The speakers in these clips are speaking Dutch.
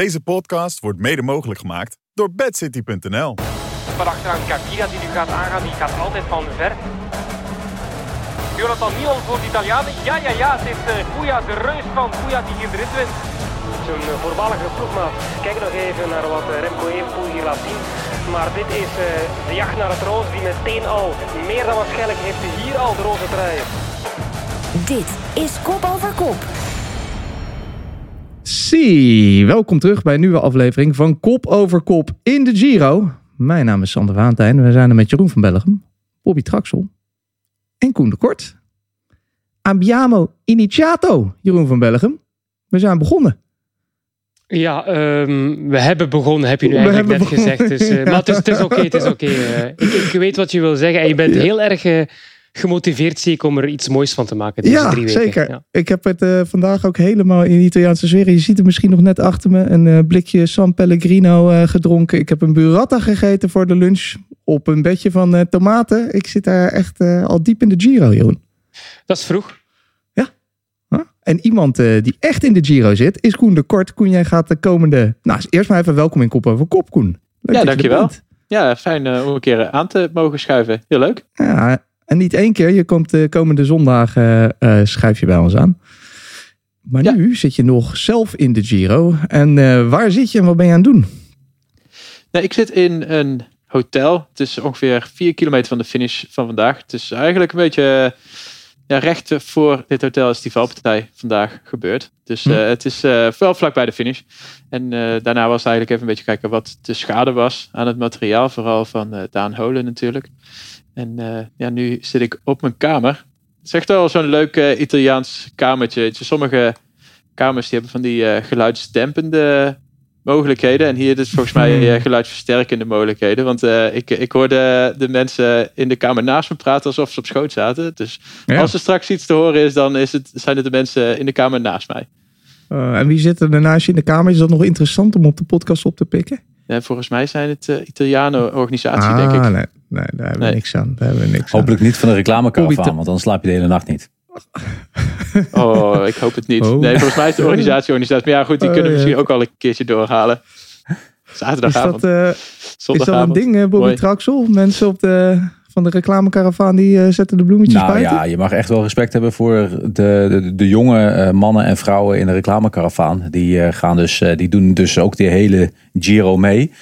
Deze podcast wordt mede mogelijk gemaakt door bedcity.nl. Van achteraan Capira die nu gaat aangaan, die gaat altijd van ver. Jonathan Mion voor de Italianen. Ja, ja, ja, het is uh, de reus van Puja die hier de rit wint. Zijn uh, voormalige ploegmaat. Kijk nog even naar wat uh, Remco Evenepoel hier laat zien. Maar dit is uh, de jacht naar het roos die meteen al, meer dan waarschijnlijk, heeft hier al de roze trui. Dit is Kop Over Kop. Zie, welkom terug bij een nieuwe aflevering van Kop Over Kop in de Giro. Mijn naam is Sander Waantijn. We zijn er met Jeroen van Bellegem, Bobby Traxel en Koen de Kort. Abbiamo iniziato, Jeroen van Bellegem. We zijn begonnen. Ja, um, we hebben begonnen, heb je nu eigenlijk net gezegd. Dus, uh, maar het is, oké, het is oké. Uh, ik, ik, weet wat je wil zeggen en je bent heel erg... Uh, gemotiveerd zie ik om er iets moois van te maken deze ja, drie weken. Zeker. Ja. Ik heb het uh, vandaag ook helemaal in Italiaanse sfeer. Je ziet het misschien nog net achter me. Een uh, blikje San Pellegrino uh, gedronken. Ik heb een burrata gegeten voor de lunch. Op een bedje van tomaten. Ik zit daar echt al diep in de Giro, Jeroen. Dat is vroeg. Ja. Huh? En iemand die echt in de Giro zit, is Koen de Kort. Koen, jij gaat de komende... Nou, eerst maar even welkom in Kop over Kop, Koen. Leuk ja, dankjewel. Ja, fijn om een keer aan te mogen schuiven. Heel leuk. Ja, en niet één keer, je komt de komende zondag uh, uh, schrijf je bij ons aan. Maar ja. nu zit je nog zelf in de Giro. En uh, waar zit je en wat ben je aan het doen? Nee, ik zit in een hotel. Het is ongeveer vier kilometer van de finish van vandaag. Het is eigenlijk een beetje ja, recht voor dit hotel is die valpartij vandaag gebeurd. Dus hm. het is wel vlak bij de finish. En daarna was eigenlijk even een beetje kijken wat de schade was aan het materiaal. Vooral van Daan Holen natuurlijk. En ja, nu zit ik op mijn kamer. Het is echt wel zo'n leuk Italiaans kamertje. Sommige kamers die hebben van die geluidsdempende mogelijkheden. En hier is volgens mij geluidsversterkende mogelijkheden. Want ik, ik hoorde de mensen in de kamer naast me praten alsof ze op schoot zaten. Dus ja. als er straks iets te horen is, dan is het, zijn het de mensen in de kamer naast mij. en wie zit er naast je in de kamer? Is dat nog interessant om op de podcast op te pikken? Ja, volgens mij zijn het uh, Italianen-organisatie, ah, denk ik. Nee, nee, daar hebben we niks aan. Daar hebben we niks Hopelijk niet van de reclamekaravaan, want dan slaap je de hele nacht niet. Oh, ik hoop het niet. Oh. Nee, volgens mij is de organisatie organisatie. Maar ja, goed, die kunnen we misschien ook al een keertje doorhalen. Zaterdagavond. Is dat, uh, is dat een ding, Bobby Traxel? Mensen op de van de reclamekaravaan die uh, zetten de bloemetjes nou, buiten? Ja, je mag echt wel respect hebben voor de, de, de jonge uh, mannen en vrouwen in de reclamekaravaan. Die, uh, gaan dus, die doen dus ook die hele Giro mee.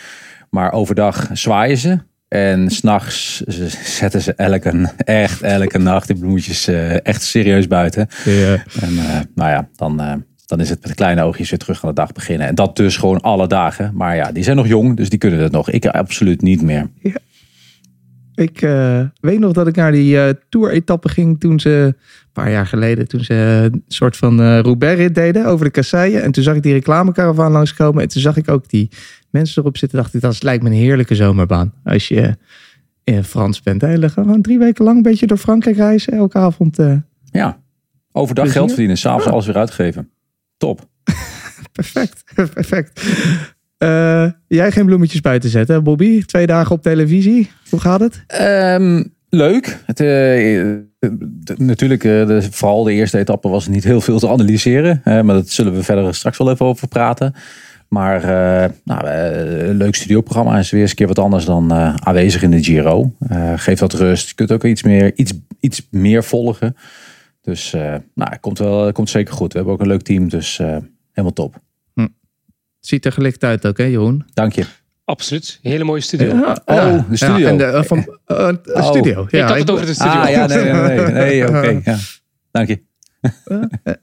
Maar overdag zwaaien ze. En s'nachts zetten ze elke, echt elke nacht die bloemetjes echt serieus buiten. Ja. En nou ja, dan, dan is het met kleine oogjes weer terug aan de dag beginnen. En dat dus gewoon alle dagen. Maar ja, die zijn nog jong, dus die kunnen het nog. Ik absoluut niet meer. Ja. Ik uh, weet nog dat ik naar die uh, tour-etappe ging toen ze, een paar jaar geleden, toen ze een soort van uh, Roubaix-rit deden over de kasseien. En toen zag ik die reclamekaravaan langskomen. En toen zag ik ook die mensen erop zitten. dacht ik, dat lijkt me een heerlijke zomerbaan. Als je in Frans bent. Hè? Gewoon drie weken lang een beetje door Frankrijk reizen. Elke avond. ja, overdag geld verdienen, s'avonds alles weer uitgeven. Top. perfect, perfect. Uh, jij geen bloemetjes buiten zetten, Bobby? Twee dagen op televisie. Hoe gaat het? Um, leuk. Het, uh, natuurlijk, uh, de, vooral de eerste etappe was niet heel veel te analyseren. maar dat zullen we verder straks wel even over praten. Maar nou, een leuk studioprogramma is weer eens een keer wat anders dan aanwezig in de Giro. geeft wat rust. Je kunt ook iets meer, iets, iets meer volgen. Dus nou, het komt, wel, het komt zeker goed. We hebben ook een leuk team, dus helemaal top. Ziet er gelicht uit ook, hè, Jeroen? Dank je. Absoluut. Hele mooie studio. Ja, oh, de studio. Ja, en de, van, uh, de oh. studio. Ja, ik had het over de studio. Ah, ja, nee, nee, nee. nee oké. ja. Dank je.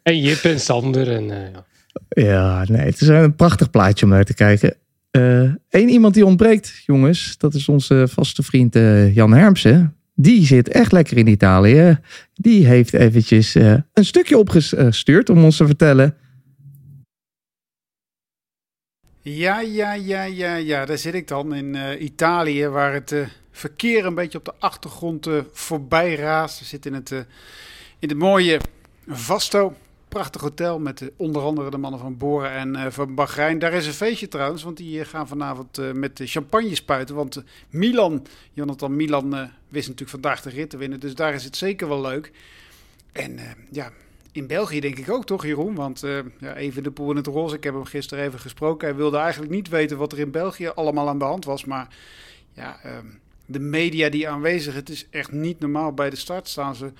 en Jip en Sander. En, uh, ja. ja, nee. Het is een prachtig plaatje om naar te kijken. Eén uh, iemand die ontbreekt, jongens. Dat is onze vaste vriend uh, Jan Hermsen. Die zit echt lekker in Italië. Die heeft eventjes een stukje opgestuurd om ons te vertellen Ja, ja, ja, ja, ja. Daar zit ik dan in uh, Italië, waar het uh, verkeer een beetje op de achtergrond uh, voorbij raast. We zitten in het, in het mooie Vasto. Prachtig hotel met onder andere de mannen van Boren en van Bahrein. Daar is een feestje trouwens, want die gaan vanavond met champagne spuiten. Want Milan, Jonathan Milan, wist natuurlijk vandaag de rit te winnen. Dus daar is het zeker wel leuk. En ja, in België denk ik ook toch, Jeroen? Want uh, ja, even de poel in het roze. Ik heb hem gisteren even gesproken. Hij wilde eigenlijk niet weten wat er in België allemaal aan de hand was. Maar ja, uh, de media die aanwezig, het is echt niet normaal. Bij de start staan ze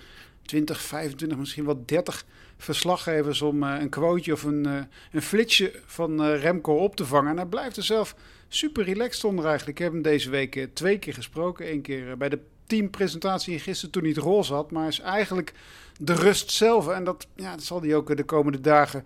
20, 25, misschien wel 30 verslaggevers om uh, een quoteje of een, uh, een flitsje van Remco op te vangen. En hij blijft er zelf super relaxed onder eigenlijk. Ik heb hem deze week twee keer gesproken. Eén keer bij de teampresentatie en gisteren toen hij het roze had. Maar is eigenlijk de rust zelf. En dat, ja, dat zal hij ook de komende dagen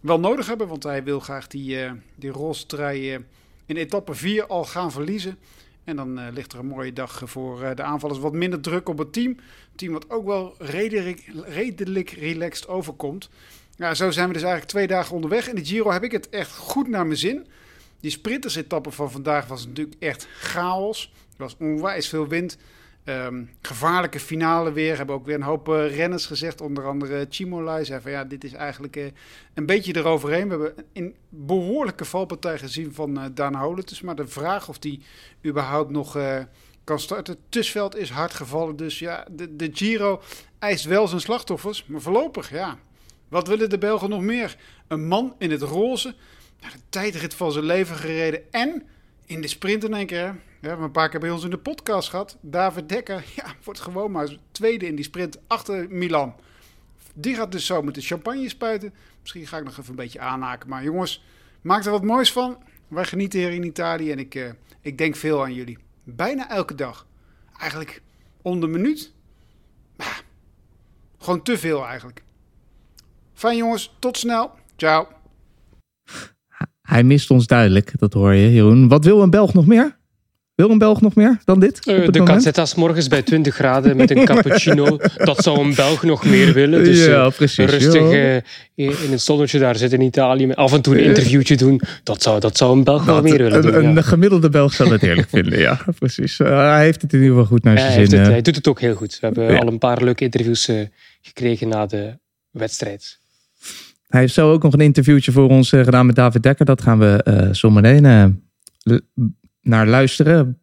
wel nodig hebben. Want hij wil graag die, die roze trui in etappe 4 al gaan verliezen. En dan uh, ligt er een mooie dag voor uh, de aanvallers. Wat minder druk op het team. Een team wat ook wel redelijk, redelijk relaxed overkomt. Ja, zo zijn we dus eigenlijk twee dagen onderweg. In de Giro heb ik het echt goed naar mijn zin. Die sprinters-etappe van vandaag was natuurlijk echt chaos. Er was onwijs veel wind. Um, gevaarlijke finale weer. Hebben ook weer een hoop uh, renners gezegd. Onder andere Chimolai zei van ja, dit is eigenlijk uh, een beetje eroverheen. We hebben een behoorlijke valpartij gezien van uh, Daan Holetus. Maar de vraag of die überhaupt nog kan starten. Tusveld is hard gevallen. Dus ja, de, de Giro eist wel zijn slachtoffers. Maar voorlopig, ja. Wat willen de Belgen nog meer? Een man in het roze. Nou, de tijdrit van zijn leven gereden. En in de sprint in één keer we hebben een paar keer bij ons in de podcast gehad. David Dekker ja, wordt gewoon maar tweede in die sprint achter Milan. Die gaat dus zo met de champagne spuiten. Misschien ga ik nog even een beetje aanhaken. Maar jongens, maak er wat moois van. Wij genieten hier in Italië en ik, uh, ik denk veel aan jullie. Bijna elke dag. Eigenlijk om de minuut. Gewoon te veel eigenlijk. Fijn jongens, tot snel. Ciao. Hij mist ons duidelijk, dat hoor je Jeroen. Wat wil een Belg nog meer? Wil een Belg nog meer dan dit? Uh, de Cazzetta's morgens bij 20 graden met een cappuccino. dat zou een Belg nog meer willen. Dus ja, uh, precies, rustig uh, in het zonnetje daar zitten in Italië. Af en toe een interviewtje doen. Dat zou, dat zou een Belg wel meer willen doen. Een, ja. gemiddelde Belg zou het eerlijk vinden, ja. Precies. hij heeft het in ieder geval goed naar zijn zin. Het, hij doet het ook heel goed. We hebben al een paar leuke interviews gekregen na de wedstrijd. Hij heeft zo ook nog een interviewtje voor ons gedaan met David Dekker. Dat gaan we uh, zometeen naar luisteren.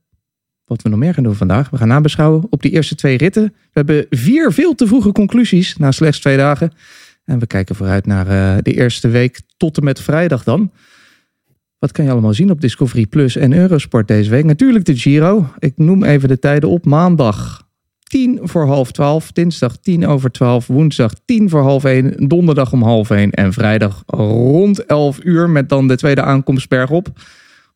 Wat we nog meer gaan doen vandaag. We gaan nabeschouwen op die eerste twee ritten. We hebben vier veel te vroege conclusies na slechts twee dagen. En we kijken vooruit naar uh, de eerste week tot en met vrijdag dan. Wat kan je allemaal zien op Discovery Plus en Eurosport deze week? Natuurlijk de Giro. Ik noem even de tijden op. Maandag 10 voor half 12. Dinsdag 10 over 12. Woensdag 10 voor half 1. Donderdag om half 1. En vrijdag rond 11 uur met dan de tweede aankomst bergop.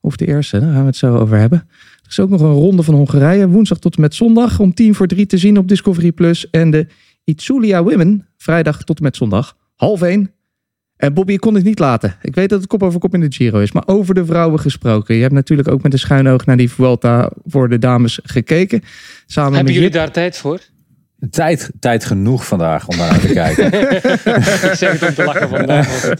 Of de eerste, daar gaan we het zo over hebben. Er is ook nog een ronde van Hongarije. Woensdag tot en met zondag om tien voor drie te zien op Discovery Plus. En de Itzulia Women vrijdag tot en met zondag half één. En Bobby, ik kon het niet laten. Ik weet dat het kop over kop in de Giro is. Maar over de vrouwen gesproken. Je hebt natuurlijk ook met een schuin oog naar die Vuelta voor de dames gekeken. Samen Hebben jullie daar tijd voor? Tijd, tijd genoeg vandaag om naar te kijken. ik zeg het om te lachen vandaag.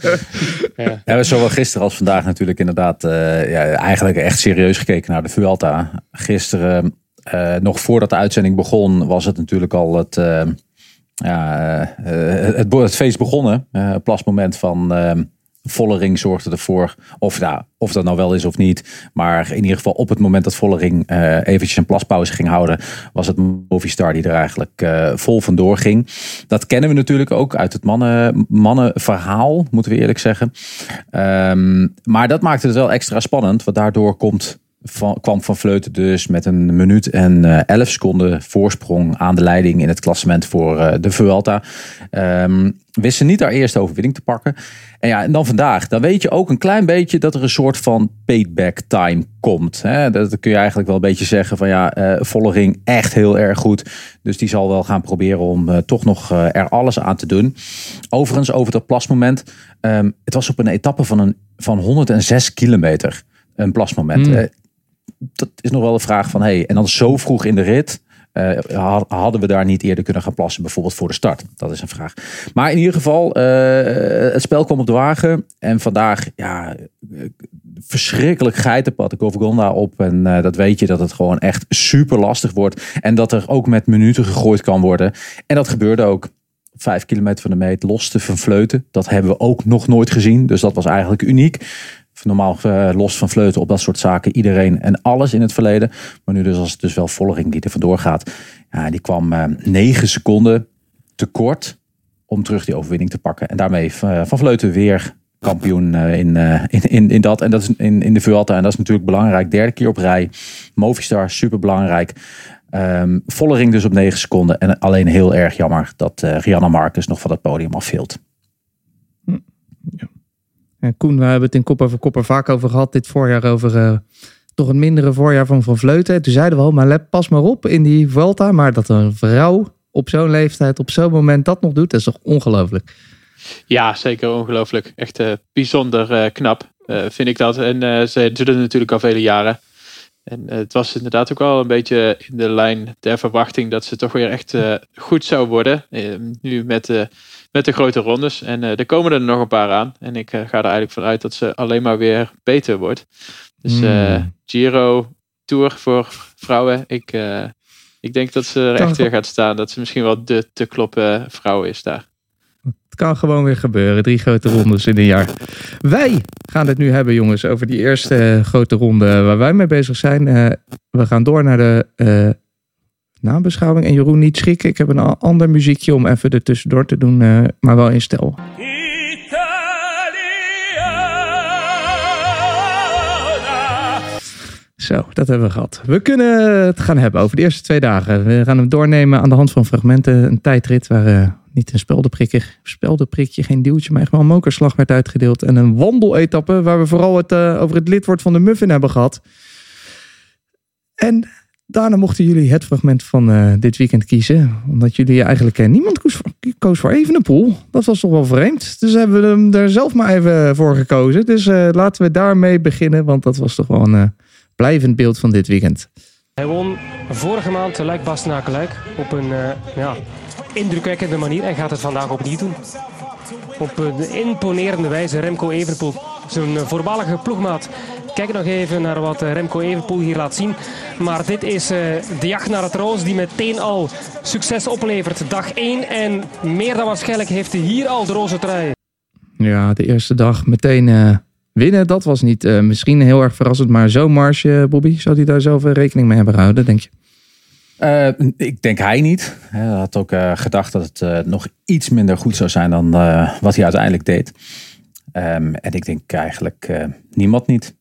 ja. we zowel gisteren als vandaag natuurlijk inderdaad uh, ja, eigenlijk echt serieus gekeken naar de Vuelta. Gisteren, uh, nog voordat de uitzending begon, was het natuurlijk al het, uh, ja, het, het, feest begonnen. Plasmoment van Vollering zorgde ervoor, of, nou, of dat nou wel is of niet. Maar in ieder geval op het moment dat Vollering uh, eventjes een plaspauze ging houden, was het Movistar die er eigenlijk uh, vol vandoor ging. Dat kennen we natuurlijk ook uit het mannen, mannenverhaal, moeten we eerlijk zeggen. Um, maar dat maakte het wel extra spannend, want daardoor komt kwam Van Vleuten dus met een minuut en uh, 11 seconden voorsprong aan de leiding in het klassement voor de Vuelta. Um, wisten niet haar eerste overwinning te pakken. En ja, en dan vandaag, dan weet je ook een klein beetje dat er een soort van payback time komt. Hè? Dat kun je eigenlijk wel een beetje zeggen van ja, uh, Vollering echt heel erg goed. Dus die zal wel gaan proberen om uh, toch nog uh, er alles aan te doen. Overigens, over dat plasmoment. Um, het was op een etappe van, een, van 106 kilometer. Een plasmoment. Mm dat is nog wel een vraag van, hey, en dan zo vroeg in de rit, uh, hadden we daar niet eerder kunnen gaan plassen, bijvoorbeeld voor de start? Dat is een vraag. Maar in ieder geval, uh, het spel kwam op de wagen. En vandaag, ja, verschrikkelijk geitenpad. Ik Gonda op. En dat weet je dat het gewoon echt super lastig wordt. En dat er ook met minuten gegooid kan worden. En dat gebeurde ook. Vijf kilometer van de meet, loste van fleuten. Dat hebben we ook nog nooit gezien. Dus dat was eigenlijk uniek normaal uh, los van fleuten op dat soort zaken. Iedereen en alles in het verleden. Maar nu dus als het dus wel volging die er vandoor gaat. Ja, die kwam uh, negen seconden tekort om terug die overwinning te pakken. En daarmee eh, Van Vleuten weer kampioen eh, in, eh, in, in, in dat. En dat is in, in de Vuelta. En dat is natuurlijk belangrijk. Derde keer op rij. Movistar, super belangrijk. Ehm Vollering dus op 9 seconden. En alleen heel erg jammer dat eh Rianna Marcus nog van het podium afvielt. En Koen, we hebben het in Kop over Kop er vaak over gehad. Dit voorjaar over eh, toch een mindere voorjaar van Van Vleuten. Toen zeiden we al, maar let pas maar op in die Vuelta. Maar dat een vrouw op zo'n leeftijd, op zo'n moment dat nog doet, dat is toch ongelooflijk. Ja, zeker ongelooflijk. Echt eh, bijzonder eh, knap, vind ik dat. En ze doet het natuurlijk al vele jaren. En het was inderdaad ook wel een beetje in de lijn der verwachting dat ze toch weer echt goed zou worden. Eh, nu met, de met de grote rondes. En eh, er komen er nog een paar aan. En ik eh, ga er eigenlijk vanuit dat ze alleen maar weer beter wordt. Dus eh, Hmm. Giro, Tour voor vrouwen. Ik, eh, ik denk dat ze er echt weer gaat staan. Dat ze misschien wel de te kloppen vrouw is daar. Het kan gewoon weer gebeuren. Drie grote rondes in een jaar. Wij gaan het nu hebben, jongens, over die eerste eh, grote ronde waar wij mee bezig zijn. Eh, we gaan door naar de eh, nabeschouwing. En Jeroen, niet schrikken. Ik heb een ander muziekje om even er tussendoor te doen, eh, maar wel in stijl. Zo, dat hebben we gehad. We kunnen het gaan hebben over de eerste twee dagen. We gaan hem doornemen aan de hand van fragmenten. Een tijdrit waar eh, niet een speldenprikker, speldenprikje, geen duwtje, maar echt wel een mokerslag werd uitgedeeld. En een wandeletappe waar we vooral het, eh, over het lidwoord van de muffin hebben gehad. En daarna mochten jullie het fragment van eh, dit weekend kiezen. Omdat jullie eigenlijk eh, niemand koos voor, koos voor Evenepoel. Dat was toch wel vreemd. Dus hebben we hem er zelf maar even voor gekozen. Dus eh, laten we daarmee beginnen. Want dat was toch wel een blijvend beeld van dit weekend. Hij won vorige maand Luik Bastenaken Luik op een ja, indrukwekkende manier en gaat het vandaag opnieuw doen. Op een imponerende wijze Remco Evenepoel, zijn eh, voormalige ploegmaat. Kijk nog even naar wat eh, Remco Evenepoel hier laat zien. Maar dit is eh, de jacht naar het roos die meteen al succes oplevert. Dag 1 en meer dan waarschijnlijk heeft hij hier al de roze trui. Ja, de eerste dag meteen eh, winnen. Dat was niet eh, misschien heel erg verrassend. Maar zo'n marge, Bobby, zou hij daar zelf eh, rekening mee hebben gehouden, denk je? Eh, ik denk hij niet. Hij had ook eh, gedacht dat het eh, nog iets minder goed zou zijn dan wat hij uiteindelijk deed. Ehm, en ik denk eigenlijk niemand niet.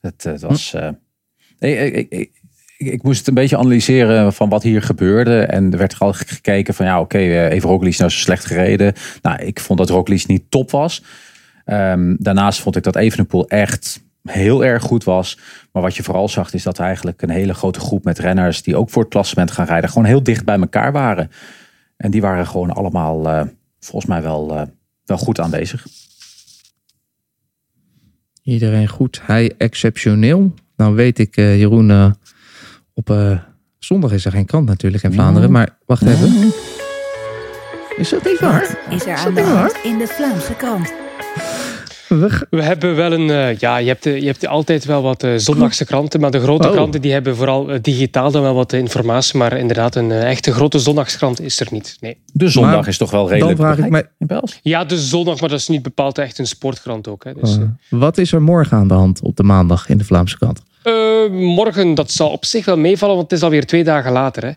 Het, was. ik, ik, ik, ik, moest het een beetje analyseren van wat hier gebeurde. En er werd al gekeken van ja, oké, eh, even Roglic nou zo slecht gereden. Nou, ik vond dat Roglic niet top was. Ehm, daarnaast vond ik dat Evenepoel echt heel erg goed was. Maar wat je vooral zag is dat eigenlijk een hele grote groep met renners die ook voor het klassement gaan rijden, gewoon heel dicht bij elkaar waren. En die waren gewoon allemaal eh, volgens mij wel, eh, wel goed aanwezig. Iedereen goed. Hij exceptioneel. Nou weet ik, eh, Jeroen, op eh, zondag is er geen krant natuurlijk in Vlaanderen. Maar wacht even. Is dat niet waar? Is er aan dat de niet hand in de Vlaamse krant? We hebben wel een, eh, ja, je hebt, eh, je hebt altijd wel wat eh, zondagse kranten, maar de grote Oh. kranten die hebben vooral digitaal dan wel wat informatie, maar inderdaad een echte grote zondagskrant is er niet. Nee. De zondag Maar is toch wel dan redelijk vraag ik belangrijk mij. Ja, de zondag, maar dat is niet bepaald echt een sportkrant ook. Hè. Dus, eh, wat is er morgen aan de hand op de maandag in de Vlaamse krant? eh, morgen, dat zal op zich wel meevallen, want het is alweer twee dagen later. Hè.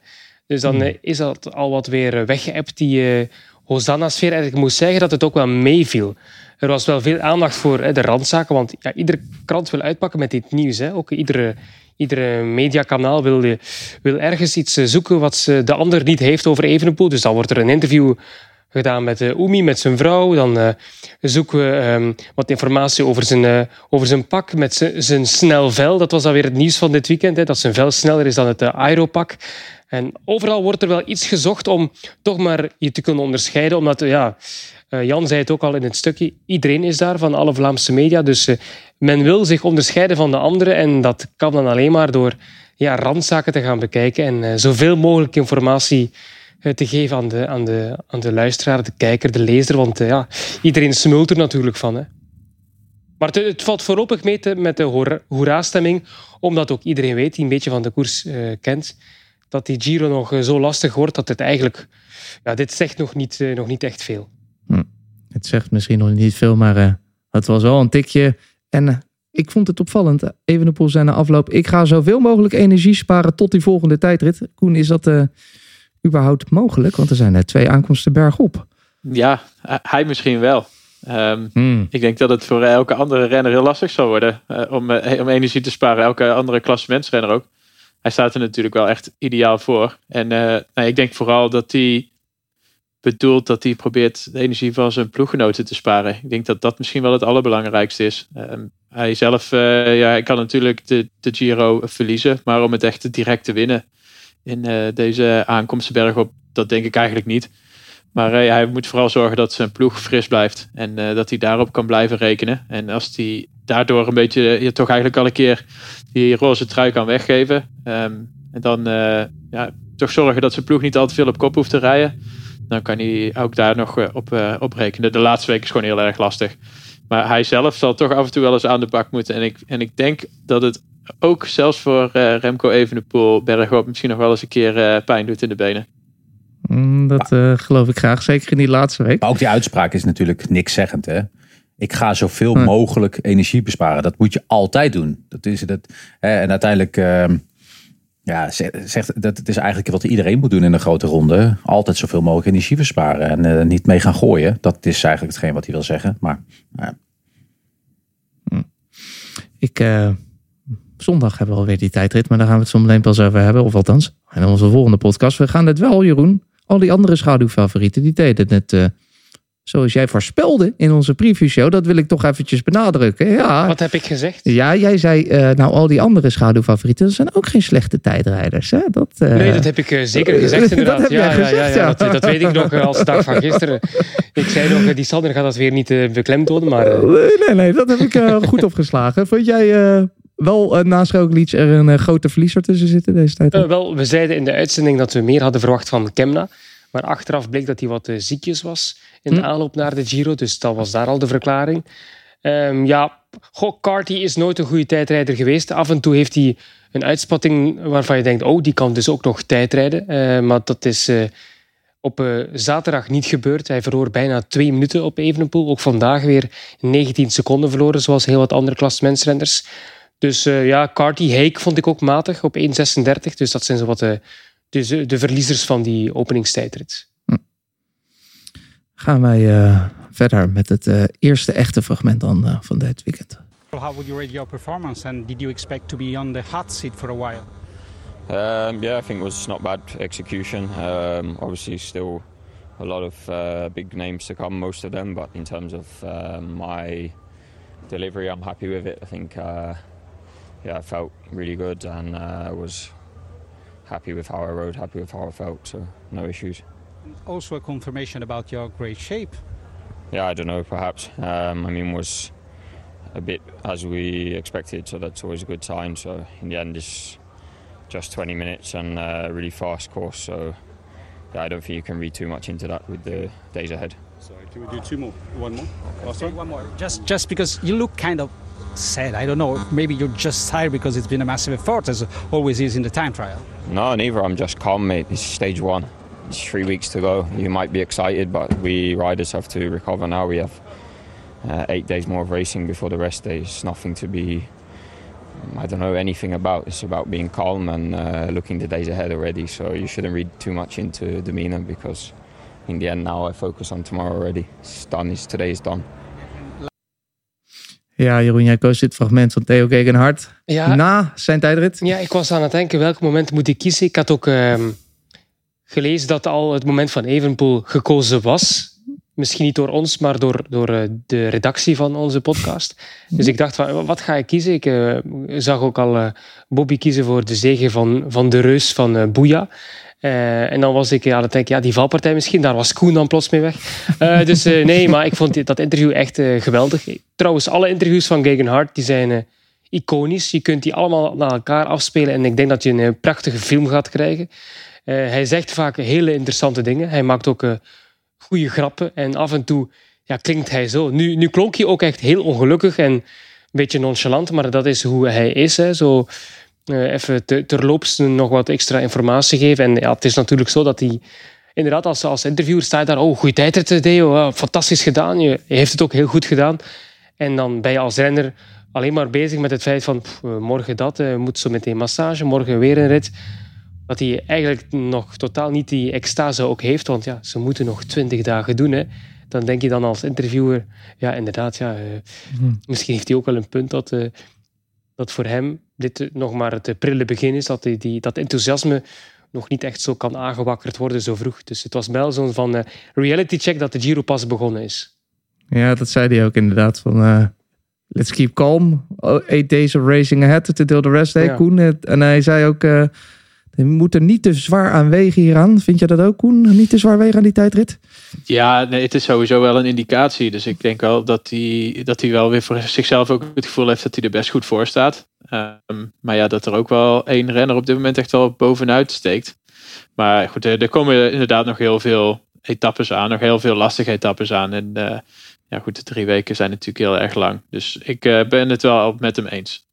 Dus dan eh, is dat al wat weer weggeëpt, die eh Hosanna-sfeer. En ik moet zeggen dat het ook wel meeviel. Er was wel veel aandacht voor hè, de randzaken, want ja, iedere krant wil uitpakken met dit nieuws. Hè. Ook iedere, iedere mediakanaal wil, eh, wil ergens iets eh, zoeken wat ze, de ander niet heeft over Evenepoel. Dus dan wordt er een interview gedaan met uh, met zijn vrouw. Dan zoeken we um, wat informatie over zijn, over zijn pak met zijn, snel vel. Dat was dan weer het nieuws van dit weekend, hè, dat zijn vel sneller is dan het aeropak. En overal wordt er wel iets gezocht om toch maar je te kunnen onderscheiden. Omdat, ja, Jan zei het ook al in het stukje, iedereen is daar van alle Vlaamse media. Dus uh, men wil zich onderscheiden van de anderen. En dat kan dan alleen maar door ja, randzaken te gaan bekijken en uh, zoveel mogelijk informatie te geven aan de, aan, de, aan de luisteraar, de kijker, de lezer. Want ja, iedereen smult er natuurlijk van. Hè. Maar het, valt voorlopig mee te, met de hoera-stemming, omdat ook iedereen weet, die een beetje van de koers kent, dat die Giro nog zo lastig wordt dat het eigenlijk... Ja, dit zegt nog niet, nog niet echt veel. Het zegt misschien nog niet veel, maar uh, het was wel een tikje. En uh, ik vond het opvallend. Evenepoel zijn na afloop. Ik ga zoveel mogelijk energie sparen tot die volgende tijdrit. Koen, is dat uh, überhaupt mogelijk? Want er zijn er twee aankomsten bergop. Ja, hij misschien wel. Ehm, Hmm. Ik denk dat het voor elke andere renner heel lastig zal worden eh, om, eh, om energie te sparen. Elke andere klassementsrenner ook. Hij staat er natuurlijk wel echt ideaal voor. En eh, nou, ik denk vooral dat hij bedoelt dat hij probeert de energie van zijn ploeggenoten te sparen. Ik denk dat dat misschien wel het allerbelangrijkste is. Ehm, hij zelf eh, ja, hij kan natuurlijk de, de Giro verliezen, maar om het echt direct te winnen in eh, deze aankomstenberg op, dat denk ik eigenlijk niet. Maar eh, hij moet vooral zorgen dat zijn ploeg fris blijft. En dat hij daarop kan blijven rekenen. En als hij daardoor een beetje je toch eigenlijk al een keer die roze trui kan weggeven. ehm, en dan ja, toch zorgen dat zijn ploeg niet al te veel op kop hoeft te rijden. Dan kan hij ook daar nog eh, op, eh, op rekenen. De laatste week is gewoon heel erg lastig. Maar hij zelf zal toch af en toe wel eens aan de bak moeten. En ik, en ik denk dat het ook zelfs voor eh, Remco Evenepoel bergop misschien nog wel eens een keer pijn doet in de benen. Mm, Dat eh, geloof ik graag. Zeker in die laatste week. Maar ook die uitspraak is natuurlijk niks zeggend. Hè? Ik ga zoveel mogelijk energie besparen. Dat moet je altijd doen. Dat is dat, hè, en uiteindelijk, ehm, ja, ze- zegt, dat het is eigenlijk wat iedereen moet doen in een grote ronde. Altijd zoveel mogelijk energie besparen en eh, niet mee gaan gooien. Dat is eigenlijk hetgeen wat hij wil zeggen. Maar ja, Ik, eh, zondag hebben we alweer die tijdrit, maar daar gaan we het zo meteen pas over hebben. Of althans, in onze volgende podcast. We gaan het wel, Jeroen. Al die andere schaduwfavorieten, die deden het eh, zoals jij voorspelde in onze previewshow. Dat wil ik toch eventjes benadrukken. Ja, Wat heb ik gezegd? ja jij zei, eh, nou al die andere schaduwfavorieten, dat zijn ook geen slechte tijdrijders. Hè? Dat, eh, Nee, dat heb ik eh, zeker gezegd dat inderdaad. jij ja, gezegd, ja, ja. Dat, dat weet ik nog als de dag van gisteren. Ik zei nog, die Sander gaat dat weer niet beklemtonen, maar... Nee, nee, nee, dat heb ik goed opgeslagen. Vond jij wel uh, naast Roglic er een grote verliezer tussen zitten deze tijd? Wel, we zeiden in de uitzending dat we meer hadden verwacht van Kemna. Maar achteraf bleek dat hij wat eh, ziekjes was in de Hm. aanloop naar de Giro. Dus dat was daar al de verklaring. Ehm, ja, goh, Carty is nooit een goede tijdrijder geweest. Af en toe heeft hij een uitspatting waarvan je denkt... oh, die kan dus ook nog tijdrijden. Eh, maar dat is eh, op zaterdag niet gebeurd. Hij verloor bijna twee minuten op Evenepoel. Ook vandaag weer 19 seconden verloren, zoals heel wat andere klassementsrenners. Dus ja, Carty Heik vond ik ook matig op 1,36. Dus dat zijn zo wat dus de, verliezers van die openingstijdrit. Gaan wij eh, verder met het eh, eerste echte fragment dan eh, van dit weekend. How would you rate your performance and did you expect to be on the hot seat for a while? Um, yeah, I think it was not bad execution. Um, obviously, still a lot of uh, big names to come, most of them. But in terms of uh, my delivery, I'm happy with it. I think, uh, yeah, I felt really good and uh, was happy with how I rode, happy with how I felt. So no issues. Also a confirmation about your great shape. Yeah, I don't know, perhaps. Um, I mean, was a bit as we expected, so that's always a good sign. So in the end, it's just 20 minutes and a really fast course. So yeah, I don't think you can read too much into that with the days ahead. Sorry, can we do two more? One more? Last one? One more. Just, just because you look kind of sad. I don't know. Maybe you're just tired because it's been a massive effort, as always is in the time trial. No, neither. I'm just calm, mate. It's stage one. It's three weeks to go. You might be excited, but we riders have to recover now. We have uh, eight days more of racing before the rest day. It's nothing to be, I don't know anything about. It's about being calm and uh, looking the days ahead already. So you shouldn't read too much into demeanor because in the end now I focus on tomorrow already. It's done. It's, today is done. Ja, Jeroen, jij koos dit fragment van Theo Gegenhard Ja, na zijn tijdrit. ja, ik was aan het denken welk moment moet ik kiezen. Ik had ook ehm, gelezen dat al het moment van Evenpoel gekozen was. Misschien niet door ons, maar door, door eh, de redactie van onze podcast. Dus ik dacht, van, wat ga ik kiezen? Ik eh, zag ook al eh, Bobby kiezen voor de zege van, van de reus van Boeja. Eh, en dan was ik aan het denken, ja, die valpartij misschien, daar was Koen dan plots mee weg. Eh, dus eh, nee, maar ik vond dat interview echt geweldig. Trouwens, alle interviews van Gegenhard, die zijn iconisch. Je kunt die allemaal naar elkaar afspelen en ik denk dat je een prachtige film gaat krijgen. Hij zegt vaak hele interessante dingen. Hij maakt ook goede grappen en af en toe ja, klinkt hij zo. Nu, nu klonk hij ook echt heel ongelukkig en een beetje nonchalant, maar dat is hoe hij is. Hè. Zo, eh, even te, terloops nog wat extra informatie geven. En ja, het is natuurlijk zo dat hij... Inderdaad, als, als interviewer sta je daar... Oh, goede tijdrit, Deo. Ja, fantastisch gedaan. Je, je heeft het ook heel goed gedaan. En dan ben je als renner alleen maar bezig met het feit van... pff, eh, morgen dat, eh, moet zo meteen massage, morgen weer een rit. dat hij eigenlijk nog totaal niet die extase ook heeft. Want ja, ze moeten nog twintig dagen doen. Hè. Dan denk je dan als interviewer, ja, inderdaad, ja, uh, misschien heeft hij ook wel een punt dat, uh, dat voor hem dit nog maar het prille begin is. Dat die, die, dat enthousiasme nog niet echt zo kan aangewakkerd worden zo vroeg. Dus het was wel zo'n van uh, reality check dat de Giro pas begonnen is. Ja, dat zei hij ook inderdaad. Van, let's keep calm. Eight days of racing ahead to do the rest day, ja. Koen. En hij zei ook je moet er niet te zwaar aan wegen hieraan. Vind je dat ook, Koen? Niet te zwaar wegen aan die tijdrit? Ja, nee, het is sowieso wel een indicatie. Dus ik denk wel dat hij, dat hij wel weer voor zichzelf ook het gevoel heeft dat hij er best goed voor staat. Um, maar ja, dat er ook wel één renner op dit moment echt wel bovenuit steekt. Maar goed, er, komen inderdaad nog heel veel etappes aan. Nog heel veel lastige etappes aan. En uh, ja, goed, de drie weken zijn natuurlijk heel erg lang. Dus ik uh, ben het wel met hem eens.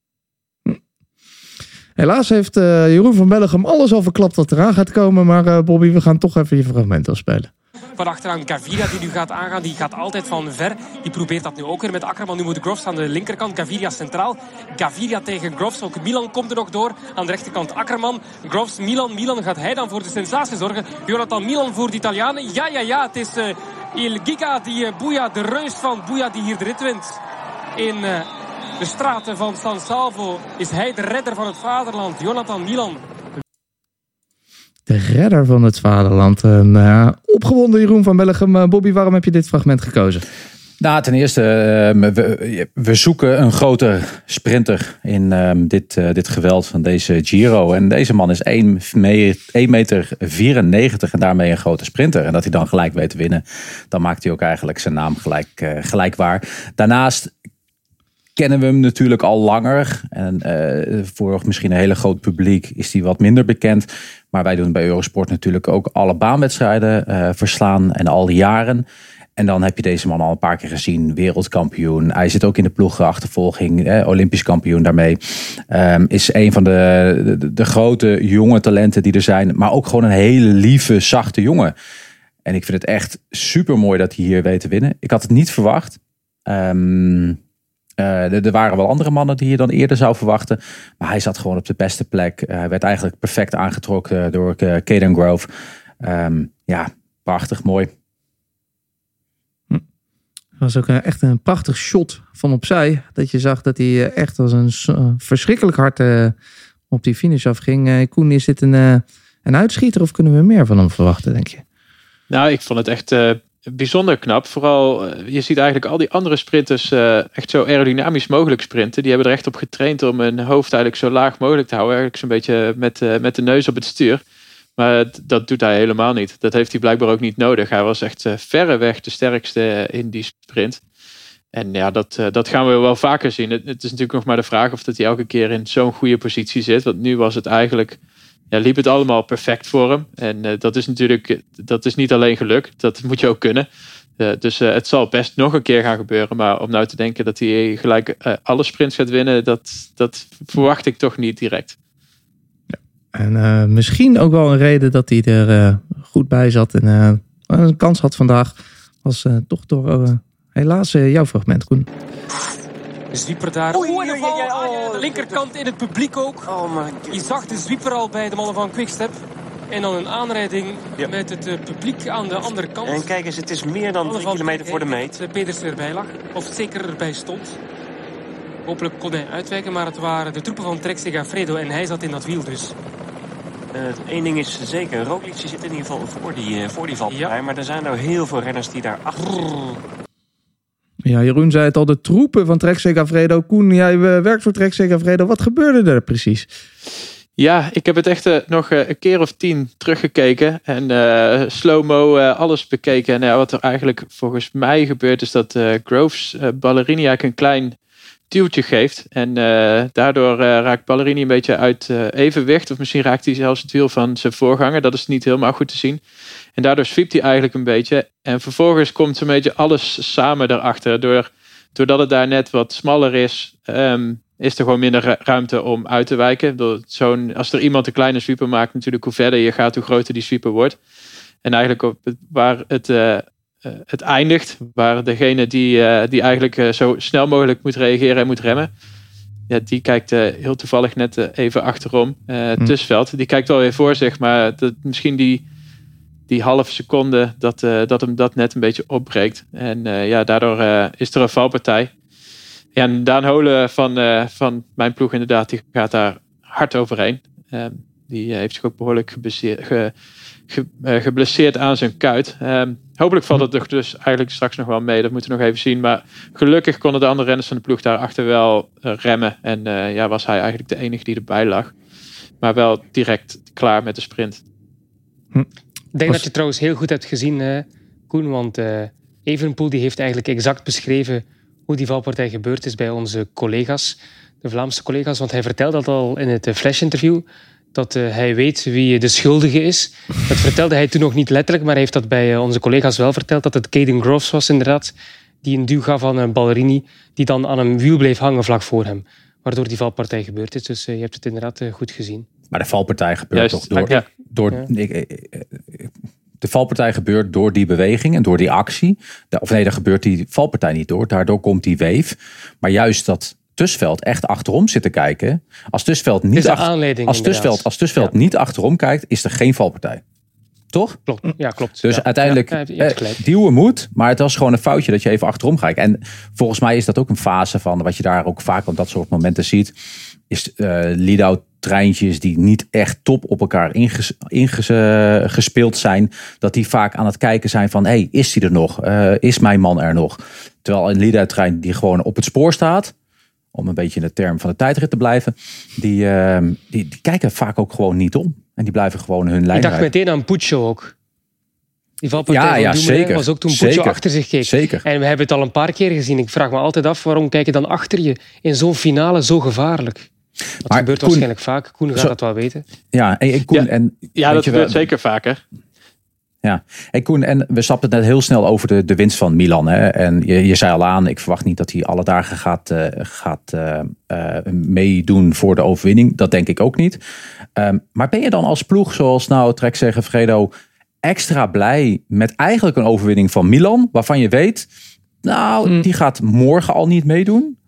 Helaas heeft uh, Jeroen van Bellegem alles al verklapt wat eraan gaat komen. Maar Bobby, we gaan toch even je fragment afspelen. Van achteraan Gaviria die nu gaat aangaan, die gaat altijd van ver. Die probeert dat nu ook weer met Akkerman. Nu moet Groves aan de linkerkant, Gaviria centraal. Gaviria tegen Groves, ook Milan komt er nog door. Aan de rechterkant Akkerman, Groves, Milan. Milan gaat hij dan voor de sensatie zorgen. Jonathan Milan voor de Italianen. Ja, ja, ja, het is uh, Il Giga, die uh, Boeja, de reus van Boeja die hier de rit wint. In uh, de straten van San Salvo is hij de redder van het vaderland, Jonathan Milan. De redder van het vaderland. Een uh, opgewonden Jeroen van Bellegem. Uh, Bobby, waarom heb je dit fragment gekozen? Nou, ten eerste, uh, we, zoeken een groter sprinter in um, dit, dit geweld van deze Giro. En deze man is 1, me 1 meter 94 en daarmee een grote sprinter. En dat hij dan gelijk weet te winnen, dan maakt hij ook eigenlijk zijn naam gelijk, gelijk waar. Daarnaast kennen we hem natuurlijk al langer. En uh, voor misschien een hele groot publiek is hij wat minder bekend. Maar wij doen bij Eurosport natuurlijk ook alle baanwedstrijden uh, verslaan en al die jaren. En dan heb je deze man al een paar keer gezien, wereldkampioen. Hij zit ook in de ploegachtervolging, eh, olympisch kampioen daarmee. Um, is een van de, de, de, grote jonge talenten die er zijn. Maar ook gewoon een hele lieve, zachte jongen. En ik vind het echt super mooi dat hij hier weet te winnen. Ik had het niet verwacht. Um, uh, er waren wel andere mannen die je dan eerder zou verwachten. Maar hij zat gewoon op de beste plek. Uh, hij werd eigenlijk perfect aangetrokken door uh, Caden Grove. Um, ja, prachtig mooi. Hm. Dat was ook echt een prachtig shot van opzij. Dat je zag dat hij echt als een verschrikkelijk hard op die finish afging. Koen, is dit een, een uitschieter of kunnen we meer van hem verwachten, denk je? Nou, ik vond het echt bijzonder knap. Vooral, eh, je ziet eigenlijk al die andere sprinters uh, echt zo aerodynamisch mogelijk sprinten. Die hebben er echt op getraind om hun hoofd eigenlijk zo laag mogelijk te houden. Eigenlijk zo'n beetje met, uh, met de neus op het stuur. Maar dat doet hij helemaal niet. Dat heeft hij blijkbaar ook niet nodig. Hij was echt verreweg de sterkste in die sprint. En ja, dat, dat gaan we wel vaker zien. Het, het, is natuurlijk nog maar de vraag of dat hij elke keer in zo'n goede positie zit. Want nu was het eigenlijk ja, liep het allemaal perfect voor hem. En uh, dat is natuurlijk dat is niet alleen geluk, dat moet je ook kunnen. Uh, dus uh, het zal best nog een keer gaan gebeuren. Maar om nou te denken dat hij gelijk alle sprints gaat winnen, dat, dat verwacht ik toch niet direct. Ja. En misschien ook wel een reden dat hij er goed bij zat en een kans had vandaag. Was toch door helaas jouw fragment, Koen. De zwieper daar. Oei, oei, oei, oh, de linkerkant in het publiek ook. Oh my God. Je zag de zwieper al bij de mannen van Quickstep. En dan een aanrijding ja. met het uh, publiek aan de andere kant. En kijk eens, het is meer dan drie kilometer voor de meet. Dat Peters erbij lag. Of zeker erbij stond. Hopelijk kon hij uitwijken, maar het waren de troepen van Trek Segafredo en hij zat in dat wiel dus. Eén uh, ding is zeker, Roglic zit in ieder geval voor die, uh, voor die valpartij. Ja. Maar er zijn er heel veel renners die daar achter zitten. Ja, Jeroen zei het al, de troepen van Trek Segafredo. Koen, jij werkt voor Trek Segafredo. Wat gebeurde er precies? Ja, ik heb het echt uh, nog uh, een keer of tien teruggekeken. En uh, slow-mo alles bekeken. En wat er eigenlijk volgens mij gebeurt is dat Groves Ballerini eigenlijk een klein duwtje geeft. En daardoor raakt Ballerini een beetje uit evenwicht. Of misschien raakt hij zelfs het wiel van zijn voorganger. Dat is niet helemaal goed te zien. En daardoor zwiept hij eigenlijk een beetje. En vervolgens komt zo'n beetje alles samen erachter. Door, doordat het daar net wat smaller is, um, is er gewoon minder ruimte om uit te wijken. Zo'n, als er iemand een kleine sweeper maakt, natuurlijk hoe verder je gaat, hoe groter die sweeper wordt. En eigenlijk op waar het, het eindigt, waar degene die, uh, die eigenlijk uh, zo snel mogelijk moet reageren en moet remmen, ja, die kijkt eh, heel toevallig net eh, even achterom. Uh, Hm. Tussveld, die kijkt wel weer voor zich, maar dat, misschien die, die halve seconde dat, eh, dat hem dat net een beetje opbreekt. En eh, ja, daardoor eh, is er een valpartij. Ja, en Daan Holen van, eh, van mijn ploeg inderdaad, die gaat daar hard overheen. Ehm, die eh, heeft zich ook behoorlijk geblesseerd, ge, ge- eh, geblesseerd aan zijn kuit. Ehm, hopelijk valt het toch dus eigenlijk straks nog wel mee. Dat moeten we nog even zien. Maar gelukkig konden de andere renners van de ploeg daarachter wel eh, remmen. En eh, ja, was hij eigenlijk de enige die erbij lag. Maar wel direct klaar met de sprint. Ik denk dat je trouwens heel goed hebt gezien, eh, Koen. Want eh Evenepoel die heeft eigenlijk exact beschreven hoe die valpartij gebeurd is bij onze collega's. De Vlaamse collega's. Want hij vertelde dat al in het Flash-interview. Dat eh, hij weet wie de schuldige is. Dat vertelde hij toen nog niet letterlijk. Maar hij heeft dat bij eh, onze collega's wel verteld. Dat het Caden Groves was inderdaad. Die een duw gaf aan een Ballerini. Die dan aan een wiel bleef hangen vlak voor hem. Waardoor die valpartij gebeurd is. Dus eh, je hebt het inderdaad eh, goed gezien. Maar de valpartij gebeurt Juist, toch door... ja. door Ja. ik- ik- ik- de valpartij gebeurt door die beweging en door die actie. Of nee, daar gebeurt die valpartij niet door. Daardoor komt die wave. Maar juist dat Tusveld echt achterom zit te kijken. Als Tusveld niet, achter- als. Tusveld, als Tusveld niet achterom kijkt, is er geen valpartij. Toch? Klopt. Ja, klopt. Dus Ja. uiteindelijk Ja, eh, duwen moet, maar het was gewoon een foutje dat je even achterom kijkt. En volgens mij is dat ook een fase van wat je daar ook vaak op dat soort momenten ziet. Is eh lead-out treintjes die niet echt top op elkaar inges, inges- eh, gespeeld zijn. Dat die vaak aan het kijken zijn van, hey, is hij er nog? Is mijn man er nog? Terwijl een lead-out trein die gewoon op het spoor staat, om een beetje in de term van de tijdrit te blijven, die, eh, die, die kijken vaak ook gewoon niet om. En die blijven gewoon hun lijn Ik dacht meteen aan Puccio ook. Die valpartij Ja, van ja, zeker. was ook toen Puccio Zeker. achter zich keek. Zeker. En we hebben het al een paar keer gezien. Ik vraag me altijd af, waarom kijk je dan achter je in zo'n finale zo gevaarlijk? Dat Maar gebeurt Koen- waarschijnlijk vaak. Koen gaat Zo- dat wel weten. Ja, en, en Koen, en Ja, dat gebeurt wel- zeker vaker. Ja, en Koen, en we stapten net heel snel over de, de winst van Milan. Hè? En je, je zei al aan, ik verwacht niet dat hij alle dagen gaat, eh, gaat eh, eh, meedoen voor de overwinning. Dat denk ik ook niet. Ehm, maar ben je dan als ploeg, zoals nou Trek zeggen Fredo, extra blij met eigenlijk een overwinning van Milan, waarvan je weet, nou, die gaat morgen al niet meedoen.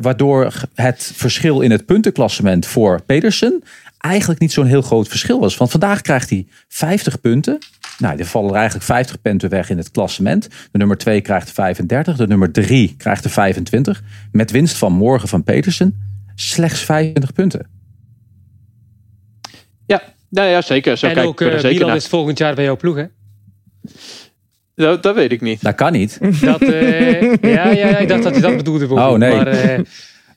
Waardoor het verschil in het puntenklassement voor Pedersen eigenlijk niet zo'n heel groot verschil was. Want vandaag krijgt hij 50 punten. Nou, er vallen er eigenlijk 50 punten weg in het klassement. De nummer 2 krijgt 35. De nummer 3 krijgt er 25. Met winst van morgen van Petersen slechts 25 punten. Ja, nou ja, zeker. Zo en kijken ook eh, zeker is volgend jaar bij jouw ploeg, hè? Dat, dat weet ik niet. Dat kan niet. Dat, eh, ja, ja, ja, ik dacht dat je dat bedoelde. Oh, nee. Maar eh,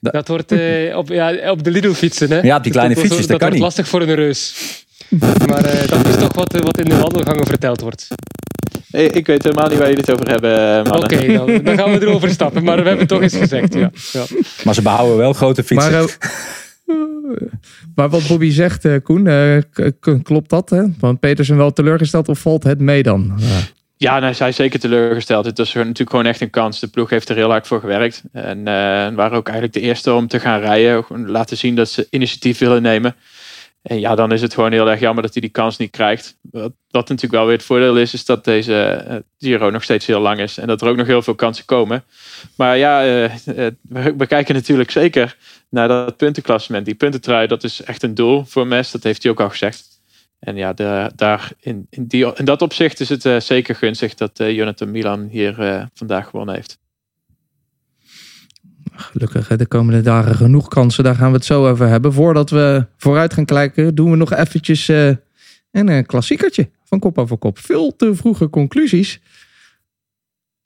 dat wordt eh, op, ja, op de Lidl fietsen, hè? Ja, op die Dus kleine dat wordt- fietsjes, dat kan wordt niet. lastig voor een reus. Maar eh, dat is toch wat, eh, wat in de wandelgangen verteld wordt. Ik weet helemaal niet waar jullie het over hebben, mannen. Oké, dan, dan gaan we erover stappen. Maar we hebben het toch eens gezegd, ja. ja. Maar ze behouden wel grote fietsen. Maar, eh, maar wat Bobby zegt, eh, Koen, eh, klopt dat? Hè? Want Petersen wel teleurgesteld of valt het mee dan? Ja. Ja, nou, zij is zeker teleurgesteld. Het was natuurlijk gewoon echt een kans. De ploeg heeft er heel hard voor gewerkt. En eh, waren ook eigenlijk de eerste om te gaan rijden. Laten zien dat ze initiatief willen nemen. En ja, dan is het gewoon heel erg jammer dat hij die kans niet krijgt. Wat, natuurlijk wel weer het voordeel is, is dat deze eh, Giro nog steeds heel lang is. En dat er ook nog heel veel kansen komen. Maar ja, eh, eh, we, kijken natuurlijk zeker naar dat puntenklassement. Die puntentrui, dat is echt een doel voor Mes. Dat heeft hij ook al gezegd. En ja, de, daar in, in, die, in dat opzicht is het zeker gunstig dat Jonathan Milan hier vandaag gewonnen heeft. Gelukkig, de komende dagen genoeg kansen. Daar gaan we het zo over hebben. Voordat we vooruit gaan kijken, doen we nog eventjes eh, een eh, klassiekertje van kop over kop. Veel te vroege conclusies.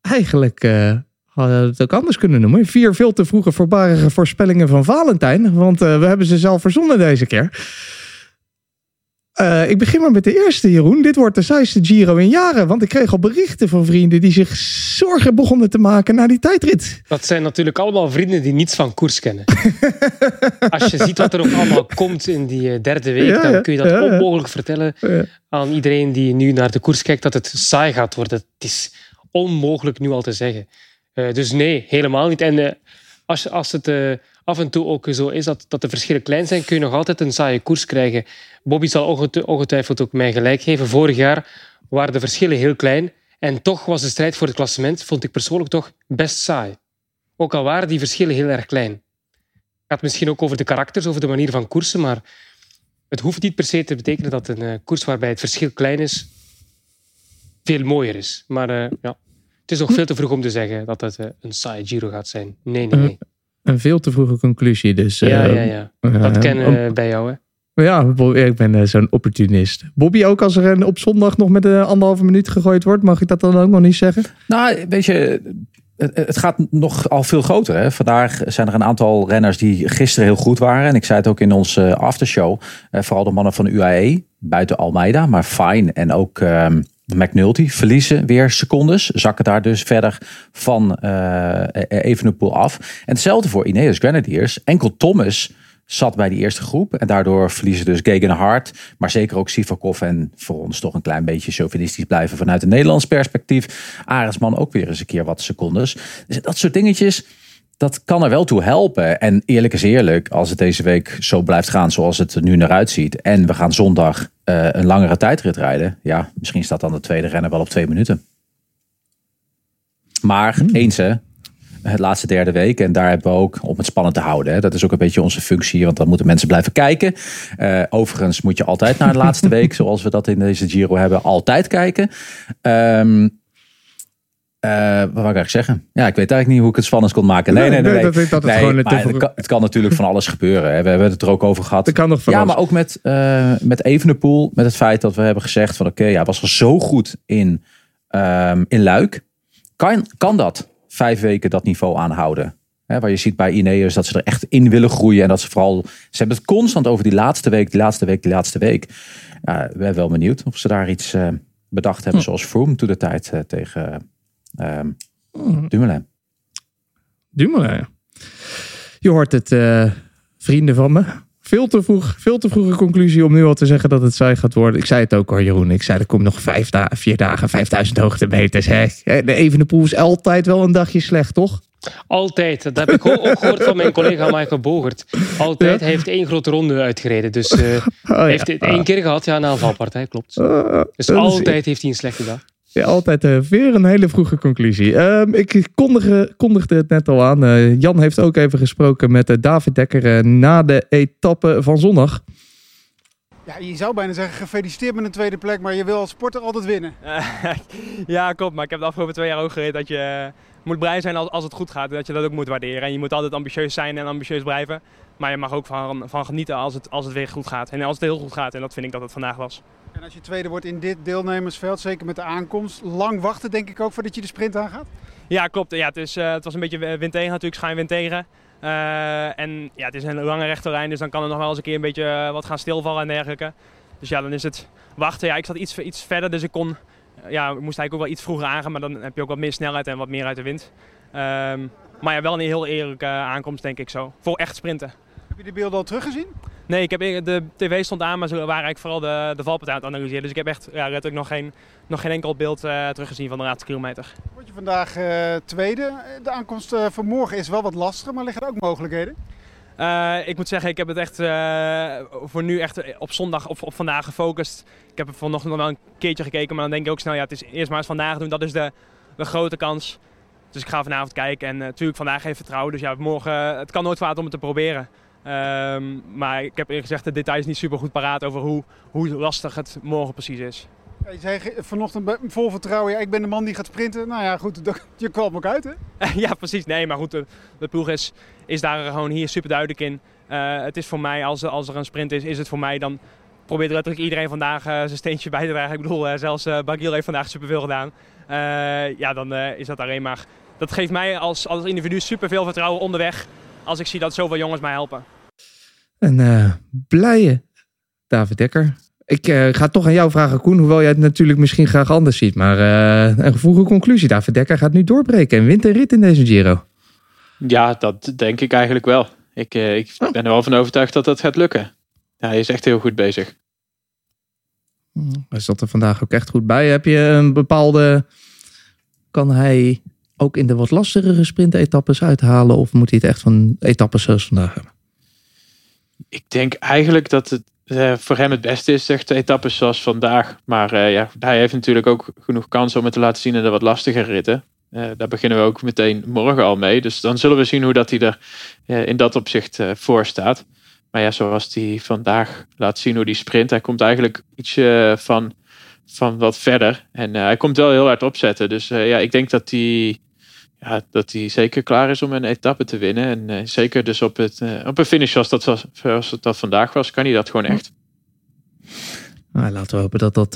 Eigenlijk eh, hadden we het ook anders kunnen noemen. Vier veel te vroege voorbarige voorspellingen van Valentijn. Want we hebben ze zelf verzonnen deze keer. Eh, ik begin maar met de eerste, Jeroen. Dit wordt de saaiste Giro in jaren. Want ik kreeg al berichten van vrienden die zich zorgen begonnen te maken na die tijdrit. Dat zijn natuurlijk allemaal vrienden die niets van koers kennen. Als je ziet wat er ook allemaal komt in die eh, derde week, Ja, ja, dan kun je dat ja, onmogelijk vertellen aan iedereen die nu naar de koers kijkt, dat het saai gaat worden. Het is onmogelijk nu al te zeggen. Eh, dus nee, helemaal niet. En als, als het af en toe ook zo is dat, dat de verschillen klein zijn, kun je nog altijd een saaie koers krijgen. Bobby zal onget- ongetwijfeld ook mij gelijk geven. Vorig jaar waren de verschillen heel klein. En toch was de strijd voor het klassement, vond ik persoonlijk toch best saai. Ook al waren die verschillen heel erg klein. gaat misschien ook over de karakters, over de manier van koersen, maar het hoeft niet per se te betekenen dat een eh, koers waarbij het verschil klein is, veel mooier is. Maar eh, ja, het is nog veel te vroeg om te zeggen dat het eh, een saaie Giro gaat zijn. Nee, nee, nee. Een veel te vroege conclusie. Dus, Ja, eh, ja, ja. eh, Dat kennen we bij jou, hè? Ja, ik ben eh, zo'n opportunist. Bobby ook als er een, op zondag nog met een anderhalve minuut gegooid wordt, mag ik dat dan ook nog niet zeggen? Nou, weet je, het, gaat nog al veel groter. Hè? Vandaag zijn er een aantal renners die gisteren heel goed waren. En ik zei het ook in onze aftershow. Eh, vooral de mannen van de UAE, buiten Almeida. Maar Fine en ook ehm McNulty verliezen weer secondes. Zakken daar dus verder van eh Evenepoel af. En hetzelfde voor Ineos Grenadiers. Enkel Thomas zat bij die eerste groep. En daardoor verliezen dus Gegen Hart. Maar zeker ook Sivakov. En voor ons toch een klein beetje chauvinistisch blijven vanuit een Nederlands perspectief. Arendsman ook weer eens een keer wat secondes. Dus dat soort dingetjes. Dat kan er wel toe helpen. En eerlijk is eerlijk, als het deze week zo blijft gaan zoals het er nu naar uitziet. En we gaan zondag eh, een langere tijdrit rijden. Ja, misschien staat dan de tweede renner wel op twee minuten. Maar eens hè, het laatste derde week. En daar hebben we ook om het spannend te houden. Hè. Dat is ook een beetje onze functie, want dan moeten mensen blijven kijken. Eh, overigens moet je altijd naar de laatste week, zoals we dat in deze Giro hebben, altijd kijken. Ehm eh, wat wou ik eigenlijk zeggen? Ja, ik weet eigenlijk niet hoe ik het spannend kon maken. Nee, nee, nee. Nee, nee. dat- dat het Nee, gewoon een maar te- het, kan, het kan natuurlijk van alles gebeuren. Hè. We hebben het er ook over gehad. Dat kan nog van ja, alles. maar ook met, eh met Evenepoel. Met het feit dat we hebben gezegd van oké, ja, hij was al zo goed in, ehm, in Luik. Kan, kan dat vijf weken dat niveau aanhouden? Hè, waar je ziet bij Ineos dat ze er echt in willen groeien. En dat ze vooral, ze hebben het constant over die laatste week, die laatste week, die laatste week. Ja, ik ben wel benieuwd of ze daar iets eh, bedacht hebben. Zoals Froome toen de tijd eh, tegen ehm Dumoulin. Dumoulin. Je hoort het, eh, vrienden van me. Veel te, vroeg, veel te vroege conclusie om nu al te zeggen dat het saai gaat worden. Ik zei het ook al, Jeroen. Ik zei er komt nog vijf da vier dagen, 5000 hoogtemeters. Hè. De Evenepoel is altijd wel een dagje slecht, toch? Altijd. Dat heb ik ook gehoord van mijn collega Michael Bogert. Altijd. Hij heeft één grote ronde uitgereden. Dus eh, Oh, ja. hij heeft het één keer gehad. Ja, na een valpartij, klopt. Uh, Dus altijd heeft hij een slechte dag. Ja, altijd eh, weer een hele vroege conclusie. Ehm, ik kondigde, kondigde het net al aan. Eh, Jan heeft ook even gesproken met eh, David Dekker na de etappe van zondag. Ja, je zou bijna zeggen gefeliciteerd met een tweede plek, maar je wil als sporter altijd winnen. ja, klopt. Maar ik heb de afgelopen twee jaar ook geleerd dat je moet blij zijn als, als het goed gaat. En dat je dat ook moet waarderen. En je moet altijd ambitieus zijn en ambitieus blijven. Maar je mag ook van, van genieten als het, als het weer goed gaat. En als het heel goed gaat. En dat vind ik dat het vandaag was. En als je tweede wordt in dit deelnemersveld, zeker met de aankomst, lang wachten denk ik ook voordat je de sprint aangaat. Ja, klopt. Ja, het, is, eh, het was een beetje wind tegen natuurlijk, schijnwind tegen. Eh, en ja, het is een lange rechte lijn, dus dan kan er nog wel eens een keer een beetje eh, wat gaan stilvallen en dergelijke. Dus ja, dan is het wachten. Ja, ik zat iets, iets verder, dus ik kon, ja, ik moest eigenlijk ook wel iets vroeger aangaan, maar dan heb je ook wat meer snelheid en wat meer uit de wind. Ehm, maar ja, wel een heel eerlijke aankomst denk ik zo. Voor echt sprinten. Heb je de beelden al teruggezien? Nee, ik heb, de tv stond aan, maar ze waren eigenlijk vooral de, de valpartij aan het analyseren. Dus ik heb echt ja, letterlijk nog geen, nog geen enkel beeld eh, teruggezien van de laatste kilometer. Word je vandaag eh, tweede. De aankomst eh, van morgen is wel wat lastiger, maar liggen er ook mogelijkheden? Ik moet zeggen, ik heb het echt voor nu echt op zondag of op vandaag gefocust. Ik heb vanochtend nog wel een keertje gekeken, maar dan denk ik ook snel, ja, het is eerst maar eens vandaag doen. Dat is de, de grote kans. Dus ik ga vanavond kijken en natuurlijk vandaag even vertrouwen. Dus ja, morgen, het kan nooit kwaad om het te proberen. Um, maar ik heb eerlijk gezegd de details niet super goed paraat over hoe, hoe lastig het morgen precies is. Ja, je zei vanochtend vol vertrouwen, ja, ik ben de man die gaat sprinten. Nou ja, goed, je kwam ook uit hè? ja, precies. Nee, maar goed, de, de ploeg is, is daar gewoon hier super duidelijk in. Uh, het is voor mij, als, als er een sprint is, is het voor mij dan probeert letterlijk iedereen vandaag uh, zijn steentje bij te dragen. Ik bedoel, uh, zelfs Bagil heeft vandaag superveel gedaan. ja, dan is dat alleen maar... Dat geeft mij als, als individu superveel vertrouwen onderweg als ik zie dat zoveel jongens mij helpen. Een uh, blije David Dekker. Ik uh, ga toch aan jou vragen, Koen, hoewel jij het natuurlijk misschien graag anders ziet. Maar uh, een gevoelige conclusie. David Dekker gaat nu doorbreken en wint een rit in deze Giro. Ja, dat denk ik eigenlijk wel. Ik, ik Oh. ben er wel van overtuigd dat dat gaat lukken. Ja, hij is echt heel goed bezig. Hij zat er vandaag ook echt goed bij. Heb je een bepaalde... Kan hij ook in de wat lastigere sprintetappes uithalen? Of moet hij het echt van etappes zoals vandaag hebben? Ik denk eigenlijk dat het uh, voor hem het beste is, echt etappes zoals vandaag. Maar uh, ja, hij heeft natuurlijk ook genoeg kansen om het te laten zien in de wat lastigere ritten. Eh, daar beginnen we ook meteen morgen al mee. Dus dan zullen we zien hoe dat hij er eh, in dat opzicht eh, voor staat. Maar ja, zoals hij vandaag laat zien hoe die sprint. Hij komt eigenlijk ietsje van, van wat verder. En hij komt wel heel hard opzetten. Dus ja, ik denk dat hij, ja, dat hij zeker klaar is om een etappe te winnen. En zeker dus op, het, op een finish zoals dat, was, zoals dat vandaag was, kan hij dat gewoon echt. Nou, laten we hopen dat dat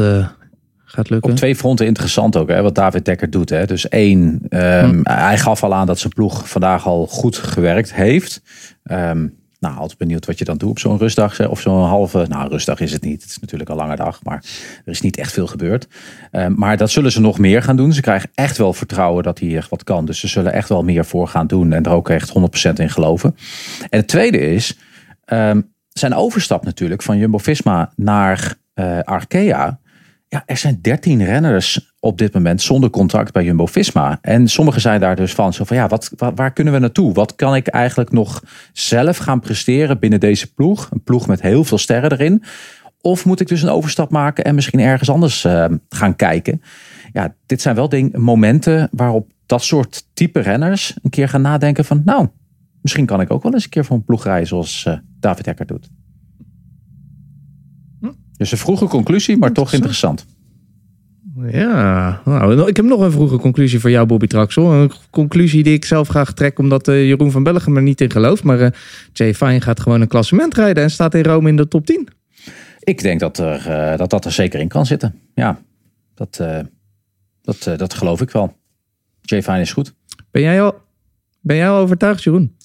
gaat lukken. Op twee fronten interessant ook, hè, wat David Dekker doet. Hè. Dus één, um, hij gaf al aan dat zijn ploeg vandaag al goed gewerkt heeft. Um, nou, altijd benieuwd wat je dan doet op zo'n rustdag. Of zo'n halve, nou rustdag is het niet. Het is natuurlijk een lange dag, maar er is niet echt veel gebeurd. Um, maar dat zullen ze nog meer gaan doen. Ze krijgen echt wel vertrouwen dat echt wat kan. Dus ze zullen echt wel meer voor gaan doen en er ook echt 100% in geloven. En het tweede is, zijn overstap natuurlijk van Jumbo-Visma naar uh, Arkea ja, er zijn 13 renners op dit moment zonder contract bij Jumbo Visma. En sommigen zijn daar dus van zo van ja, wat, waar kunnen we naartoe? Wat kan ik eigenlijk nog zelf gaan presteren binnen deze ploeg? Een ploeg met heel veel sterren erin. Of moet ik dus een overstap maken en misschien ergens anders uh, gaan kijken? Ja, dit zijn wel ding, momenten waarop dat soort type renners een keer gaan nadenken van nou, misschien kan ik ook wel eens een keer voor een ploeg rijden zoals uh, David Ecker doet. Dus een vroege conclusie, maar toch interessant. Ja, nou, ik heb nog een vroege conclusie voor jou, Bobby Traxel. Een conclusie die ik zelf graag trek, omdat uh, Jeroen van Bellegem er niet in gelooft. Maar uh, Jay Fine gaat gewoon een klassement rijden en staat in Rome in de top 10. Ik denk dat er, uh, dat, dat er zeker in kan zitten. Ja, dat, dat, dat geloof ik wel. Jay Fine is goed. Ben jij al, ben jij al overtuigd, Jeroen?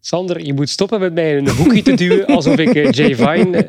Sander, je moet stoppen met mij in een hoekje te duwen alsof ik Jay Fine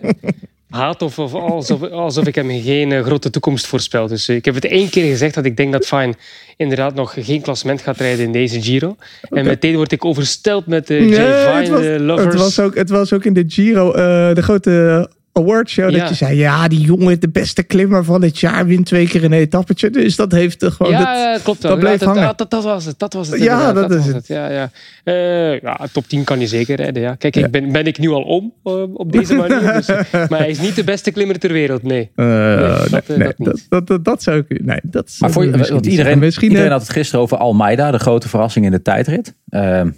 haat of, of alsof, alsof ik hem geen uh, grote toekomst voorspel. Dus uh, ik heb het één keer gezegd dat ik denk dat Fine inderdaad nog geen klassement gaat rijden in deze Giro. En meteen word ik oversteld met de uh, J. Fine lovers. Het was, ook, het was ook in de Giro de grote awardshow. Ja. Dat je zei, ja, die jongen, de beste klimmer van het jaar, wint twee keer een etappetje. Dus dat heeft er gewoon... Ja, dat, klopt. Dat bleef hangen. Dat, dat, was het. Dat was het. Ja, dat, is het. Ja, ja. Uh, ja, top 10 kan je zeker rijden. Ja. Kijk, ik ben, ben ik nu al om uh, op deze manier. dus, maar hij is niet de beste klimmer ter wereld, nee. Uh, nee, dat, nee, dat, dat, dat, dat, zou ik... Nee, dat maar voor, want iedereen, misschien, iedereen had het gisteren over Almeida, de grote verrassing in de tijdrit.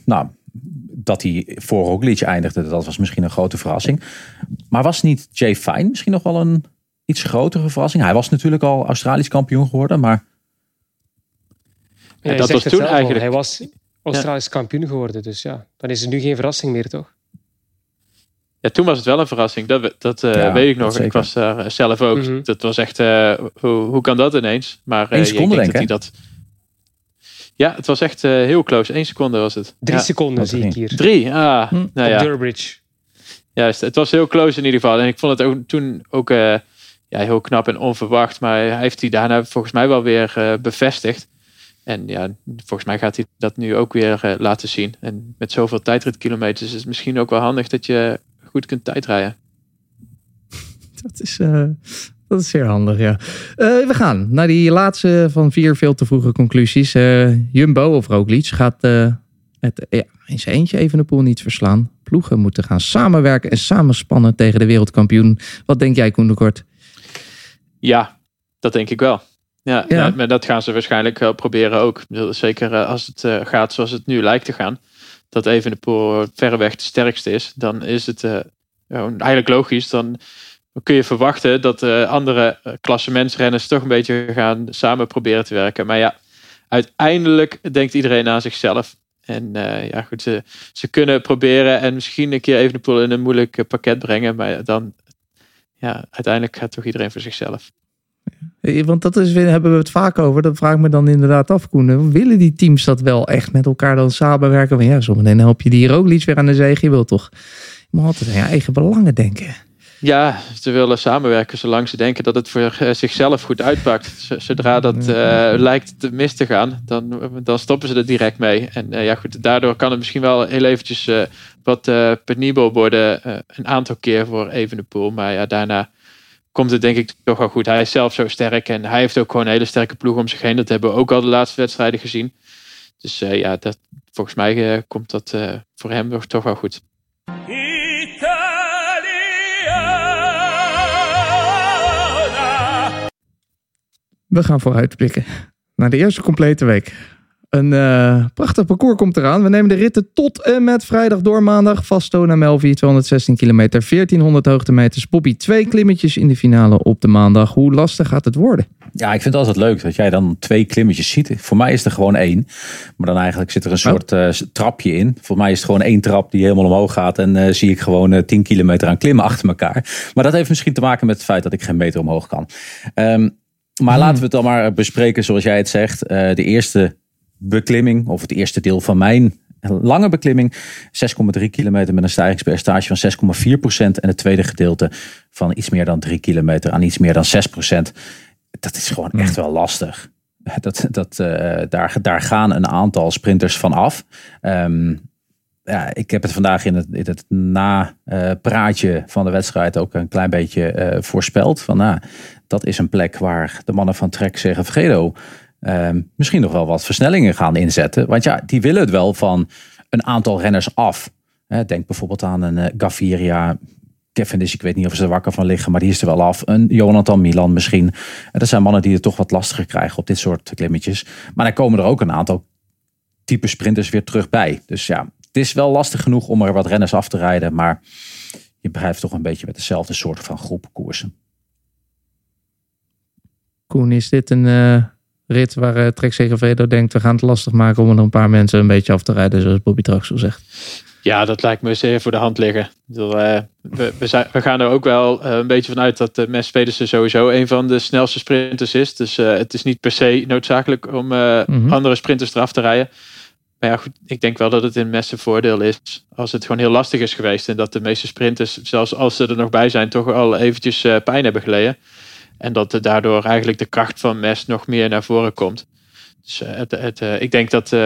nou, dat hij voor Roglic eindigde, dat was misschien een grote verrassing. Maar was niet Jay Fine misschien nog wel een iets grotere verrassing? Hij was natuurlijk al Australisch kampioen geworden, maar... Ja, dat was toen eigenlijk... Hij was Australisch kampioen geworden, dus ja, dan is het nu geen verrassing meer, toch? Ja, toen was het wel een verrassing. Dat, dat uh, weet ik nog. Ik was daar zelf ook. Mm -hmm. Dat was echt, uh, hoe, hoe kan dat ineens? Maar uh, seconde, denk, denk dat hij dat ja, het was echt uh, heel close. Eén seconde was het. Drie ja. seconden zie ik hier. Drie, ah. Hm. Nou, ja. Durbridge. Juist, het was heel close in ieder geval. En ik vond het ook toen ook uh, ja, heel knap en onverwacht. Maar hij heeft die daarna volgens mij wel weer uh, bevestigd. En ja, volgens mij gaat hij dat nu ook weer laten zien. En met zoveel tijdritkilometers is het misschien ook wel handig dat je goed kunt tijdrijden. Dat is, dat is zeer handig, ja. Uh, we gaan naar die laatste van vier veel te vroege conclusies. Uh, Jumbo of Roglic gaat uh, het ja, in zijn eentje even de pool niet verslaan. Ploegen moeten gaan samenwerken en samenspannen tegen de wereldkampioen. Wat denk jij, Koen de Kort? Ja, dat denk ik wel. Ja, ja. maar dat gaan ze waarschijnlijk proberen ook. Zeker als het gaat zoals het nu lijkt te gaan. Dat even de pool verreweg de sterkste is. Dan is het eigenlijk logisch. Dan kun je verwachten dat uh, andere uh, klassementsrenners toch een beetje gaan samen proberen te werken. Maar ja, uiteindelijk denkt iedereen aan zichzelf. En uh, ja, goed, ze, ze kunnen proberen en misschien een keer even de pool in een moeilijk pakket brengen. Maar dan, ja, uiteindelijk gaat toch iedereen voor zichzelf. Want dat is, hebben we het vaak over. Dat vraag ik me dan inderdaad af, Koen. Willen die teams dat wel echt met elkaar dan samenwerken? Want ja, zometeen help je die Roglic weer aan de zege. Je wilt toch je moet altijd aan je eigen belangen denken. Ja, ze willen samenwerken zolang ze denken dat het voor eh, zichzelf goed uitpakt. Zodra dat uh, lijkt te mis te gaan, dan, dan stoppen ze er direct mee. En uh, ja, goed, daardoor kan het misschien wel heel eventjes uh, wat penibel worden. een aantal keer voor Evenepoel. Maar ja, daarna komt het denk ik toch wel goed. Hij is zelf zo sterk en hij heeft ook gewoon een hele sterke ploeg om zich heen. Dat hebben we ook al de laatste wedstrijden gezien. Dus ja, dat, volgens mij komt dat voor hem toch wel goed. We gaan vooruitblikken naar de eerste complete week. Een eh, prachtig parcours komt eraan. We nemen de ritten tot en met vrijdag door maandag. Vasto naar Melvi, 216 kilometer, 1400 hoogtemeters. Poppy, twee klimmetjes in de finale op de maandag. Hoe lastig gaat het worden? Ja, ik vind het altijd leuk dat jij dan twee klimmetjes ziet. Voor mij is er gewoon één. Maar dan eigenlijk zit er een soort eh, trapje in. Voor mij is het gewoon één trap die helemaal omhoog gaat. En eh, zie ik gewoon eh 10 kilometer aan klimmen achter elkaar. Maar dat heeft misschien te maken met het feit dat ik geen meter omhoog kan. Ehm, maar laten we het dan maar bespreken zoals jij het zegt. Eh, de eerste beklimming, of het eerste deel van mijn lange beklimming. 6,3 kilometer met een stijgingspercentage van 6,4 procent. En het tweede gedeelte van iets meer dan 3 kilometer aan iets meer dan 6 procent. Dat is gewoon echt wel lastig. Dat, dat, eh, daar, daar gaan een aantal sprinters van af. Ehm, ja, ik heb het vandaag in het, in het na-praatje van de wedstrijd ook een klein beetje eh, voorspeld. Van, nou, dat is een plek waar de mannen van Trek Segafredo ehm misschien nog wel wat versnellingen gaan inzetten. Want ja, die willen het wel van een aantal renners af. Denk bijvoorbeeld aan een eh, Gaviria. Cavendish, ik weet niet of ze er wakker van liggen, maar die is er wel af. Een Jonathan Milan misschien. En dat zijn mannen die het toch wat lastiger krijgen op dit soort klimmetjes. Maar dan komen er ook een aantal type sprinters weer terug bij. Dus ja, het is wel lastig genoeg om er wat renners af te rijden. Maar je blijft toch een beetje met dezelfde soort van groep koersen. Koen, is dit een eh, rit waar uh, Trek Segafredo denkt... we gaan het lastig maken om er een paar mensen een beetje af te rijden... zoals Bobby Traxel zegt? Ja, dat lijkt me zeer voor de hand liggen. Eh, we, we, zijn, we gaan er ook wel eh, een beetje vanuit dat uh, Mes Pedersen sowieso een van de snelste sprinters is. Dus eh, het is niet per se noodzakelijk om eh, Mhm. andere sprinters eraf te rijden. Maar ja, goed, ik denk wel dat het in Mes' voordeel is als het gewoon heel lastig is geweest. En dat de meeste sprinters, zelfs als ze er nog bij zijn, toch al eventjes eh, pijn hebben geleden. En dat er daardoor eigenlijk de kracht van Mes nog meer naar voren komt. Dus eh, het, eh, ik denk dat eh,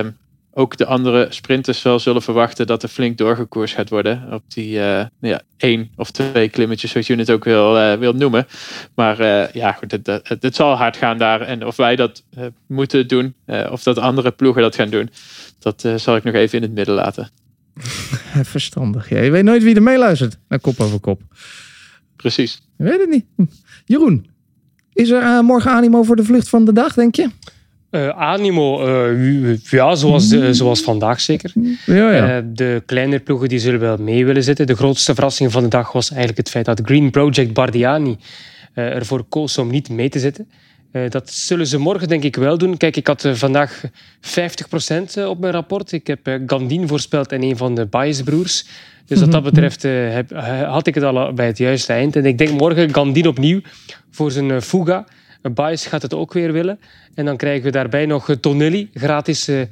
ook de andere sprinters wel zullen verwachten dat er flink doorgekoers gaat worden. Op die nou ja, één of twee klimmetjes, zoals je het ook wil, eh, wil noemen. Maar eh, ja, goed, het, het, het zal hard gaan daar. En of wij dat moeten doen, of dat andere ploegen dat gaan doen, dat zal ik nog even in het midden laten. Verstandig. Ja. Je weet nooit wie er meeluistert naar Kop over Kop. Precies. Je weet het niet. Jeroen, is er morgen animo voor de vlucht van de dag, denk je? Eh, animo, eh, ja, zoals, zoals vandaag zeker. Ja, ja. Eh, de kleinere ploegen die zullen wel mee willen zitten. De grootste verrassing van de dag was eigenlijk het feit dat Green Project Bardiani ervoor koos om niet mee te zitten. Dat zullen ze morgen denk ik wel doen. Kijk, ik had vandaag 50% op mijn rapport. Ik heb Gandin voorspeld en een van de Baez-broers. Dus wat dat betreft eh, heb, had ik het al bij het juiste eind. En ik denk morgen Gandin opnieuw voor zijn Fuga. Baez gaat het ook weer willen. En dan krijgen we daarbij nog eh, Tonelli, gratis eh, eh,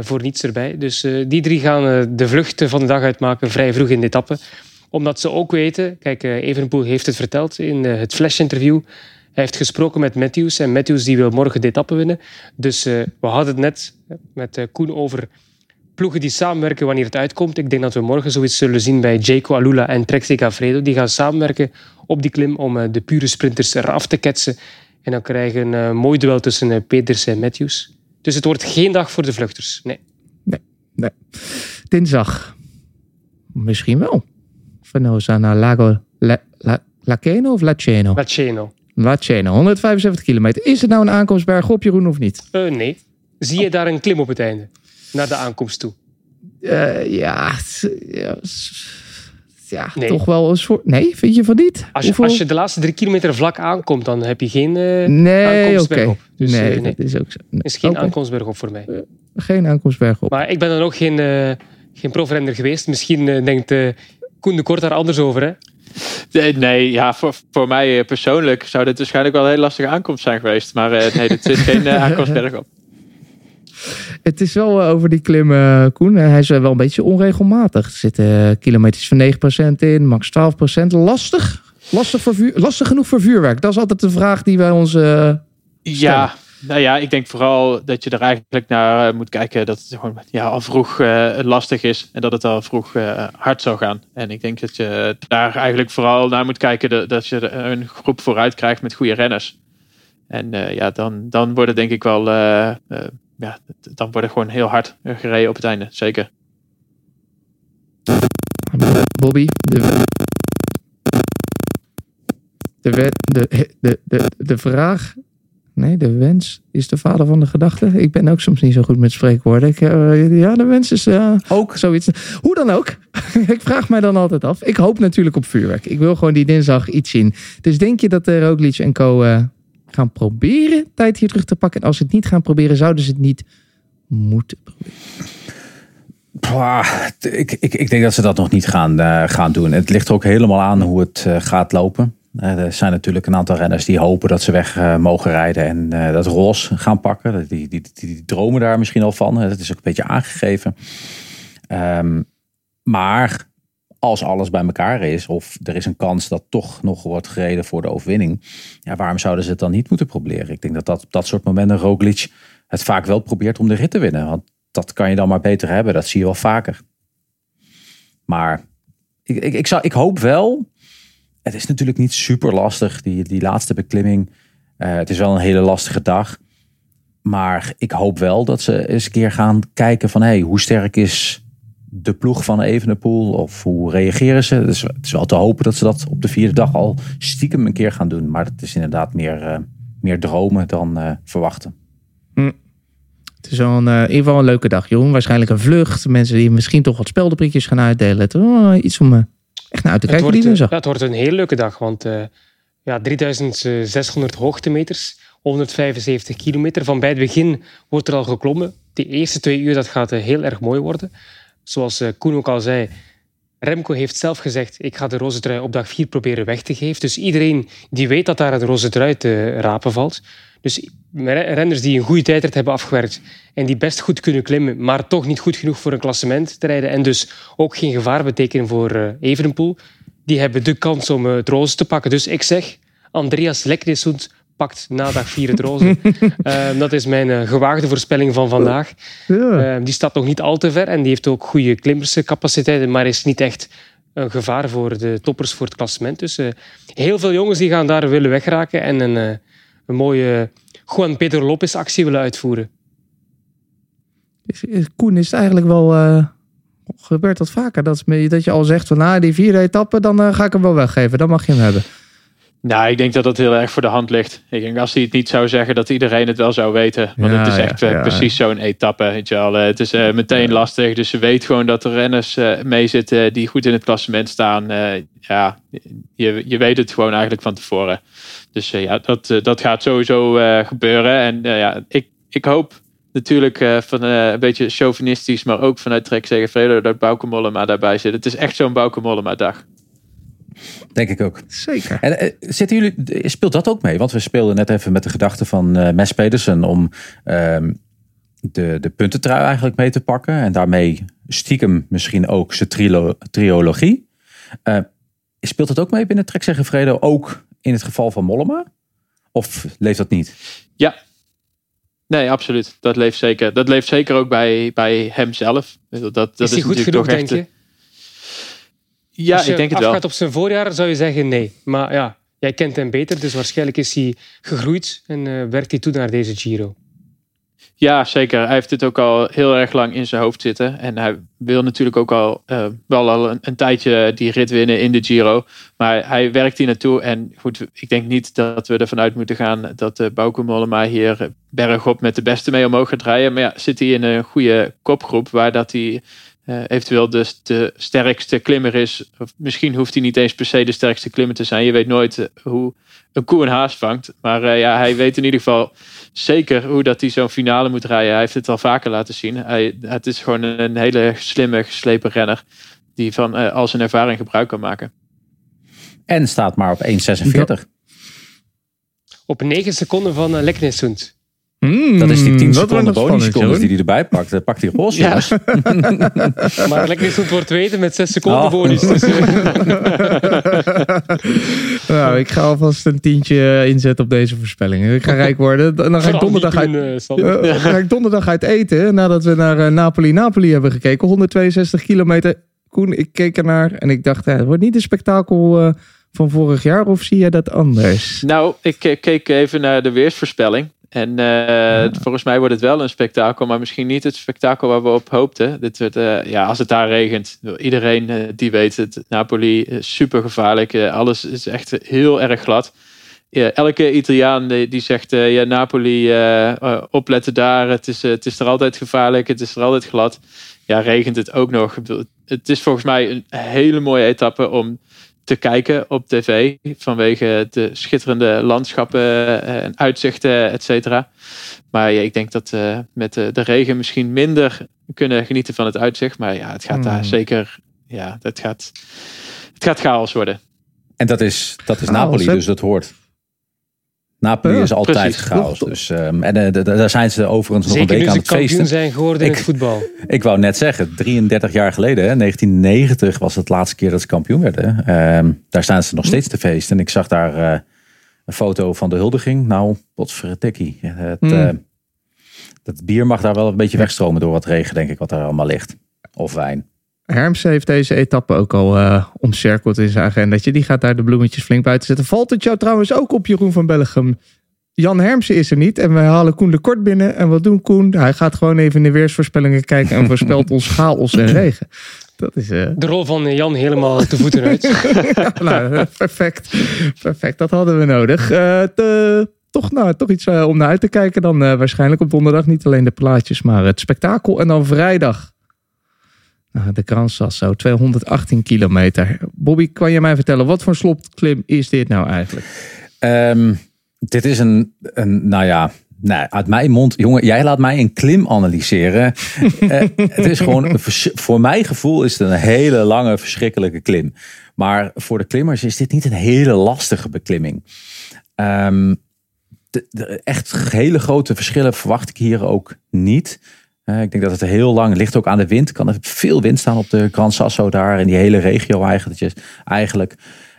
voor niets erbij. Dus eh, die drie gaan eh, de vlucht van de dag uitmaken, vrij vroeg in de etappe. Omdat ze ook weten, kijk, eh, Evenepoel heeft het verteld in eh, het Flash-interview. Hij heeft gesproken met Matthews en Matthews die wil morgen de etappe winnen. Dus eh, we hadden het net met eh, Koen over ploegen die samenwerken wanneer het uitkomt. Ik denk dat we morgen zoiets zullen zien bij Jaco Alula en Trek Segafredo. Die gaan samenwerken op die klim om eh, de pure sprinters eraf te ketsen. En dan krijgen we een eh, mooi duel tussen eh, Peters en Matthews. Dus het wordt geen dag voor de vluchters. Nee. Nee. Dinsdag. Misschien wel. Venosa naar Lago La, La, Laceno of Laceno? Laceno. Laceno, 175 kilometer. Is het nou een aankomstberg op, Jeroen, of niet? Eh, nee. Zie je daar een klim op het einde? Naar de aankomst toe? Ja, ja, ja Nee. toch wel een soort... Nee, vind je van niet? Als je, Hoeveel- als je de laatste drie kilometer vlak aankomt, dan heb je geen eh Nee, aankomstberg oké. op. Dus, nee, eh, nee. dat is ook zo. Nee. is geen aankomstberg op voor mij. Geen aankomstberg op. Maar ik ben dan ook geen, eh geen profrenner geweest. Misschien eh, denkt eh, Koen de Kort daar anders over. Hè? Nee, nee ja, voor, voor mij eh, persoonlijk zou dit waarschijnlijk wel een hele lastige aankomst zijn geweest. Maar eh, nee, dit zit geen eh, aankomstberg op. Het is wel eh, over die klim, eh, Koen. eh, hij is wel een beetje onregelmatig. Er zitten kilometers van 9% in, max 12%. Lastig? Lastig, voor vuur, lastig genoeg voor vuurwerk? Dat is altijd de vraag die wij ons... Ja, nou ja, ik denk vooral dat je er eigenlijk naar moet kijken dat het gewoon ja, al vroeg lastig is en dat het al vroeg hard zou gaan. En ik denk dat je daar eigenlijk vooral naar moet kijken dat, dat je een groep vooruit krijgt met goede renners. En ja, dan, dan wordt het denk ik wel, ja, dan wordt het gewoon heel hard gereden op het einde, zeker. Bobby, de, de, de, de, de, de vraag Nee, de wens is de vader van de gedachte. Ik ben ook soms niet zo goed met spreekwoorden. Ik, eh, ja, de wens is eh, ook zoiets. Hoe dan ook. ik vraag mij dan altijd af. Ik hoop natuurlijk op vuurwerk. Ik wil gewoon die dinsdag iets zien. Dus denk je dat de Roglic en co eh, gaan proberen tijd hier terug te pakken? En als ze het niet gaan proberen, zouden ze het niet moeten proberen? Ik, ik, ik denk dat ze dat nog niet gaan, eh, gaan doen. Het ligt er ook helemaal aan hoe het eh, gaat lopen. Eh, er zijn natuurlijk een aantal renners die hopen dat ze weg mogen rijden en dat roze gaan pakken. Die, die, die, die dromen daar misschien al van. Dat is ook een beetje aangegeven. Ehm, maar als alles bij elkaar is, of er is een kans dat toch nog wordt gereden voor de overwinning, ja, waarom zouden ze het dan niet moeten proberen? Ik denk dat dat op dat soort momenten Roglic het vaak wel probeert om de rit te winnen. Want dat kan je dan maar beter hebben. Dat zie je wel vaker. Maar ik, ik, ik, zou, ik hoop wel. Het is natuurlijk niet super lastig, die, die laatste beklimming. Eh, het is wel een hele lastige dag. Maar ik hoop wel dat ze eens een keer gaan kijken van... Hey, hoe sterk is de ploeg van Evenepoel? Of hoe reageren ze? Dus het is wel te hopen dat ze dat op de vierde dag al stiekem een keer gaan doen. Maar het is inderdaad meer, eh, meer dromen dan eh, verwachten. Het is wel een, eh, in ieder geval een leuke dag, Jeroen. Waarschijnlijk een vlucht. Mensen die misschien toch wat speldenprikjes gaan uitdelen. Het iets om echt naar uit te Het kijken wordt, die dinsdag. ja, het wordt een hele leuke dag, want eh, ja, 3600 hoogtemeters, 175 kilometer. Van bij het begin wordt er al geklommen. Die eerste twee uur dat gaat heel erg mooi worden. Zoals eh, Koen ook al zei, Remco heeft zelf gezegd, ik ga de roze trui op dag 4 proberen weg te geven. Dus iedereen die weet dat daar een roze trui te rapen valt. Dus re- renners die een goede tijdrit hebben afgewerkt en die best goed kunnen klimmen, maar toch niet goed genoeg voor een klassement te rijden en dus ook geen gevaar betekenen voor eh, Evenepoel, die hebben de kans om eh, het roze te pakken. Dus ik zeg, Andreas Leknesund pakt na dag 4 het roze. Eh, dat is mijn eh, gewaagde voorspelling van vandaag. Eh, die staat nog niet al te ver en die heeft ook goede klimmerscapaciteiten, maar is niet echt een gevaar voor de toppers voor het klassement. Dus eh, heel veel jongens die gaan daar willen wegraken en een, eh, een mooie Juan Pedro Lopez actie willen uitvoeren. Koen, is het eigenlijk wel... gebeurt dat vaker? Dat, dat je al zegt van, nou, die vierde etappe, dan ga ik hem wel weggeven. Dan mag je hem hebben. Nou, ik denk dat dat heel erg voor de hand ligt. Ik denk als hij het niet zou zeggen, dat iedereen het wel zou weten. Want Ja, het is echt eh, ja. precies zo'n etappe. Weet je wel. Eh, het is eh, meteen lastig. Dus ze weet gewoon dat er renners eh mee zitten die goed in het klassement staan. Ja, je, je weet het gewoon eigenlijk van tevoren. Dus ja, dat, dat gaat sowieso gebeuren. En ja, ik, ik hoop natuurlijk van een beetje chauvinistisch, maar ook vanuit Trek zeggen Vredo dat Bauke Mollema daarbij zit. Het is echt zo'n Bauke Mollema dag. Denk ik ook. Zeker. En eh, zitten jullie, speelt dat ook mee? Want we speelden net even met de gedachte van eh Mes Pedersen om ehm, de, de puntentrui eigenlijk mee te pakken. En daarmee stiekem misschien ook zijn trilo, triologie. Eh, speelt dat ook mee binnen Trek zeggen Fredo? Ook in het geval van Mollema? Of leeft dat niet? Ja. Nee, absoluut. Dat leeft zeker. Dat leeft zeker ook bij, bij hemzelf. Dat, dat is hij goed natuurlijk genoeg, denk echt je? Ja, Als je ik denk het wel. afgaat op zijn voorjaar, zou je zeggen nee. Maar ja, jij kent hem beter, dus waarschijnlijk is hij gegroeid en eh, werkt hij toe naar deze Giro. Ja, zeker. Hij heeft het ook al heel erg lang in zijn hoofd zitten. En hij wil natuurlijk ook al eh, wel al een, een tijdje die rit winnen in de Giro. Maar hij werkt hier naartoe. En goed, ik denk niet dat we ervan uit moeten gaan dat uh, Bauke Mollema hier bergop met de beste mee omhoog gaat rijden. Maar ja, zit hij in een goede kopgroep waar dat hij uh, eventueel de, de sterkste klimmer is. Of misschien hoeft hij niet eens per se de sterkste klimmer te zijn. Je weet nooit uh, hoe een koe een haas vangt. Maar uh, ja, hij weet in ieder geval zeker hoe dat hij zo'n finale moet rijden. Hij heeft het al vaker laten zien. Hij, het is gewoon een hele slimme, geslepen renner. Die van uh, al zijn ervaring gebruik kan maken. En staat maar op 1,46. Op 9 seconden van uh, Leknesund. Mm, dat is die 10 seconden bonussecondes die hij erbij pakt. Dan pakt hij roze. Ja. maar Leknesund wordt tweede met 6 seconden oh. bonus. Dus, nou, ik ga alvast een tientje inzetten op deze voorspelling. Ik ga rijk worden. Dan ga ik donderdag uit, uh, dan ga ik donderdag uit eten. Nadat we naar uh, Napoli-Napoli hebben gekeken. 162 kilometer. Koen, ik keek ernaar en ik dacht, het wordt niet een spektakel uh, van vorig jaar. Of zie je dat anders? Nou, ik keek even naar de weersvoorspelling. En uh, ja. volgens mij wordt het wel een spektakel, maar misschien niet het spektakel waar we op hoopten. Dit wordt, uh, ja, als het daar regent, iedereen uh, die weet het. Napoli is super gevaarlijk. alles is echt heel erg glad. ja, elke Italiaan die, zegt, eh, ja, Napoli, eh, eh, opletten daar. Het is, het is er altijd gevaarlijk, het is er altijd glad. Ja, regent het ook nog. Het is volgens mij een hele mooie etappe om te kijken op tv. Vanwege de schitterende landschappen en uitzichten, et cetera. Maar ja, ik denk dat we met de, de regen misschien minder kunnen genieten van het uitzicht. Maar ja, het gaat daar Hmm. zeker, ja, het gaat, het gaat chaos worden. En dat is, dat is Napoli, dus dat hoort. Napoli is altijd precies. chaos. Dus, ehm, en eh, daar zijn ze overigens nog een week aan het feesten. zijn geworden in het voetbal. Ik wou net zeggen, 33 jaar geleden, hè, 1990 was het laatste keer dat ze kampioen werden. Ehm, daar staan ze nog Hm. steeds te feesten. En ik zag daar eh, een foto van de huldiging. Nou, potverdikkie. Het, Hmm. eh, dat bier mag daar wel een beetje wegstromen door wat regen, denk ik, wat daar allemaal ligt. Of wijn. Hermsen heeft deze etappe ook al eh omcirkeld in zijn agendaatje. Die gaat daar de bloemetjes flink buiten zetten. Valt het jou trouwens ook op, Jeroen van Bellegem? Jan Hermsen is er niet en we halen Koen de Kort binnen. En wat doen Koen? Hij gaat gewoon even in de weersvoorspellingen kijken en voorspelt ons chaos en regen. Dat is... eh, De rol van Jan helemaal te voeten uit. ja, nou, eh, perfect. Perfect, dat hadden we nodig. Te- toch, nou, toch iets om naar uit te kijken dan waarschijnlijk op donderdag. Niet alleen de plaatjes, maar het spektakel. En dan vrijdag. Nou, de Gran Sasso, 218 kilometer. Bobby, kan je mij vertellen, wat voor slopklim is dit nou eigenlijk? Ehm, dit is een, een, nou ja, uit mijn mond, jongen, jij laat mij een klim analyseren. Eh, het is gewoon, een voor mijn gevoel is het een hele lange, verschrikkelijke klim. Maar voor de klimmers is dit niet een hele lastige beklimming. Ehm, de, de echt hele grote verschillen verwacht ik hier ook niet. Eh, ik denk dat het heel lang ligt ook aan de wind. Kan er veel wind staan op de Gran Sasso daar in die hele regio eigenlijk. Eigenlijk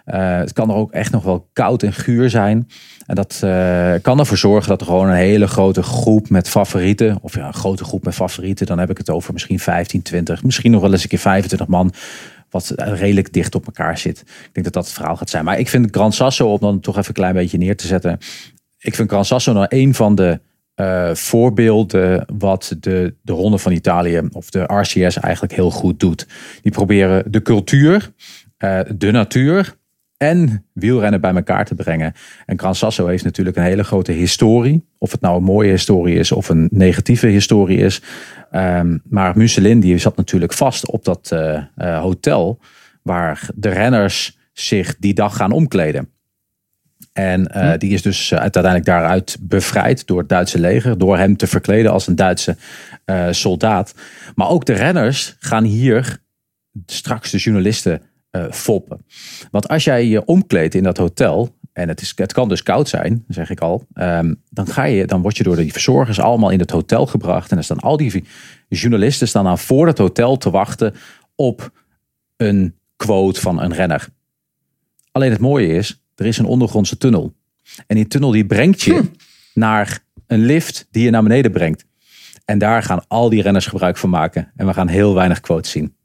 eh, het kan er ook echt nog wel koud en guur zijn. En dat eh, kan ervoor zorgen dat er gewoon een hele grote groep met favorieten, of ja, een grote groep met favorieten, dan heb ik het over misschien 15, 20, misschien nog wel eens een keer 25 man, wat redelijk dicht op elkaar zit. Ik denk dat dat het verhaal gaat zijn. Maar ik vind Gran Sasso, om dan toch even een klein beetje neer te zetten, ik vind Gran Sasso nou een van de eh, voorbeelden wat de, de Ronde van Italië of de RCS eigenlijk heel goed doet. Die proberen de cultuur, eh, de natuur en wielrennen bij elkaar te brengen. En Gran Sasso heeft natuurlijk een hele grote historie. Of het nou een mooie historie is of een negatieve historie is. Ehm, maar Musselin die zat natuurlijk vast op dat eh, hotel waar de renners zich die dag gaan omkleden. En eh, die is dus eh, uiteindelijk daaruit bevrijd door het Duitse leger. Door hem te verkleden als een Duitse eh, soldaat. Maar ook de renners gaan hier straks de journalisten foppen. Want als jij je omkleedt in dat hotel. En het, is, het kan dus koud zijn, zeg ik al. ehm, dan, ga je, dan word je door die verzorgers allemaal in het hotel gebracht. En dan staan al die journalisten staan dan voor het hotel te wachten op een quote van een renner. Alleen het mooie is, er is een ondergrondse tunnel. En die tunnel die brengt je naar een lift die je naar beneden brengt. En daar gaan al die renners gebruik van maken. En we gaan heel weinig quotes zien.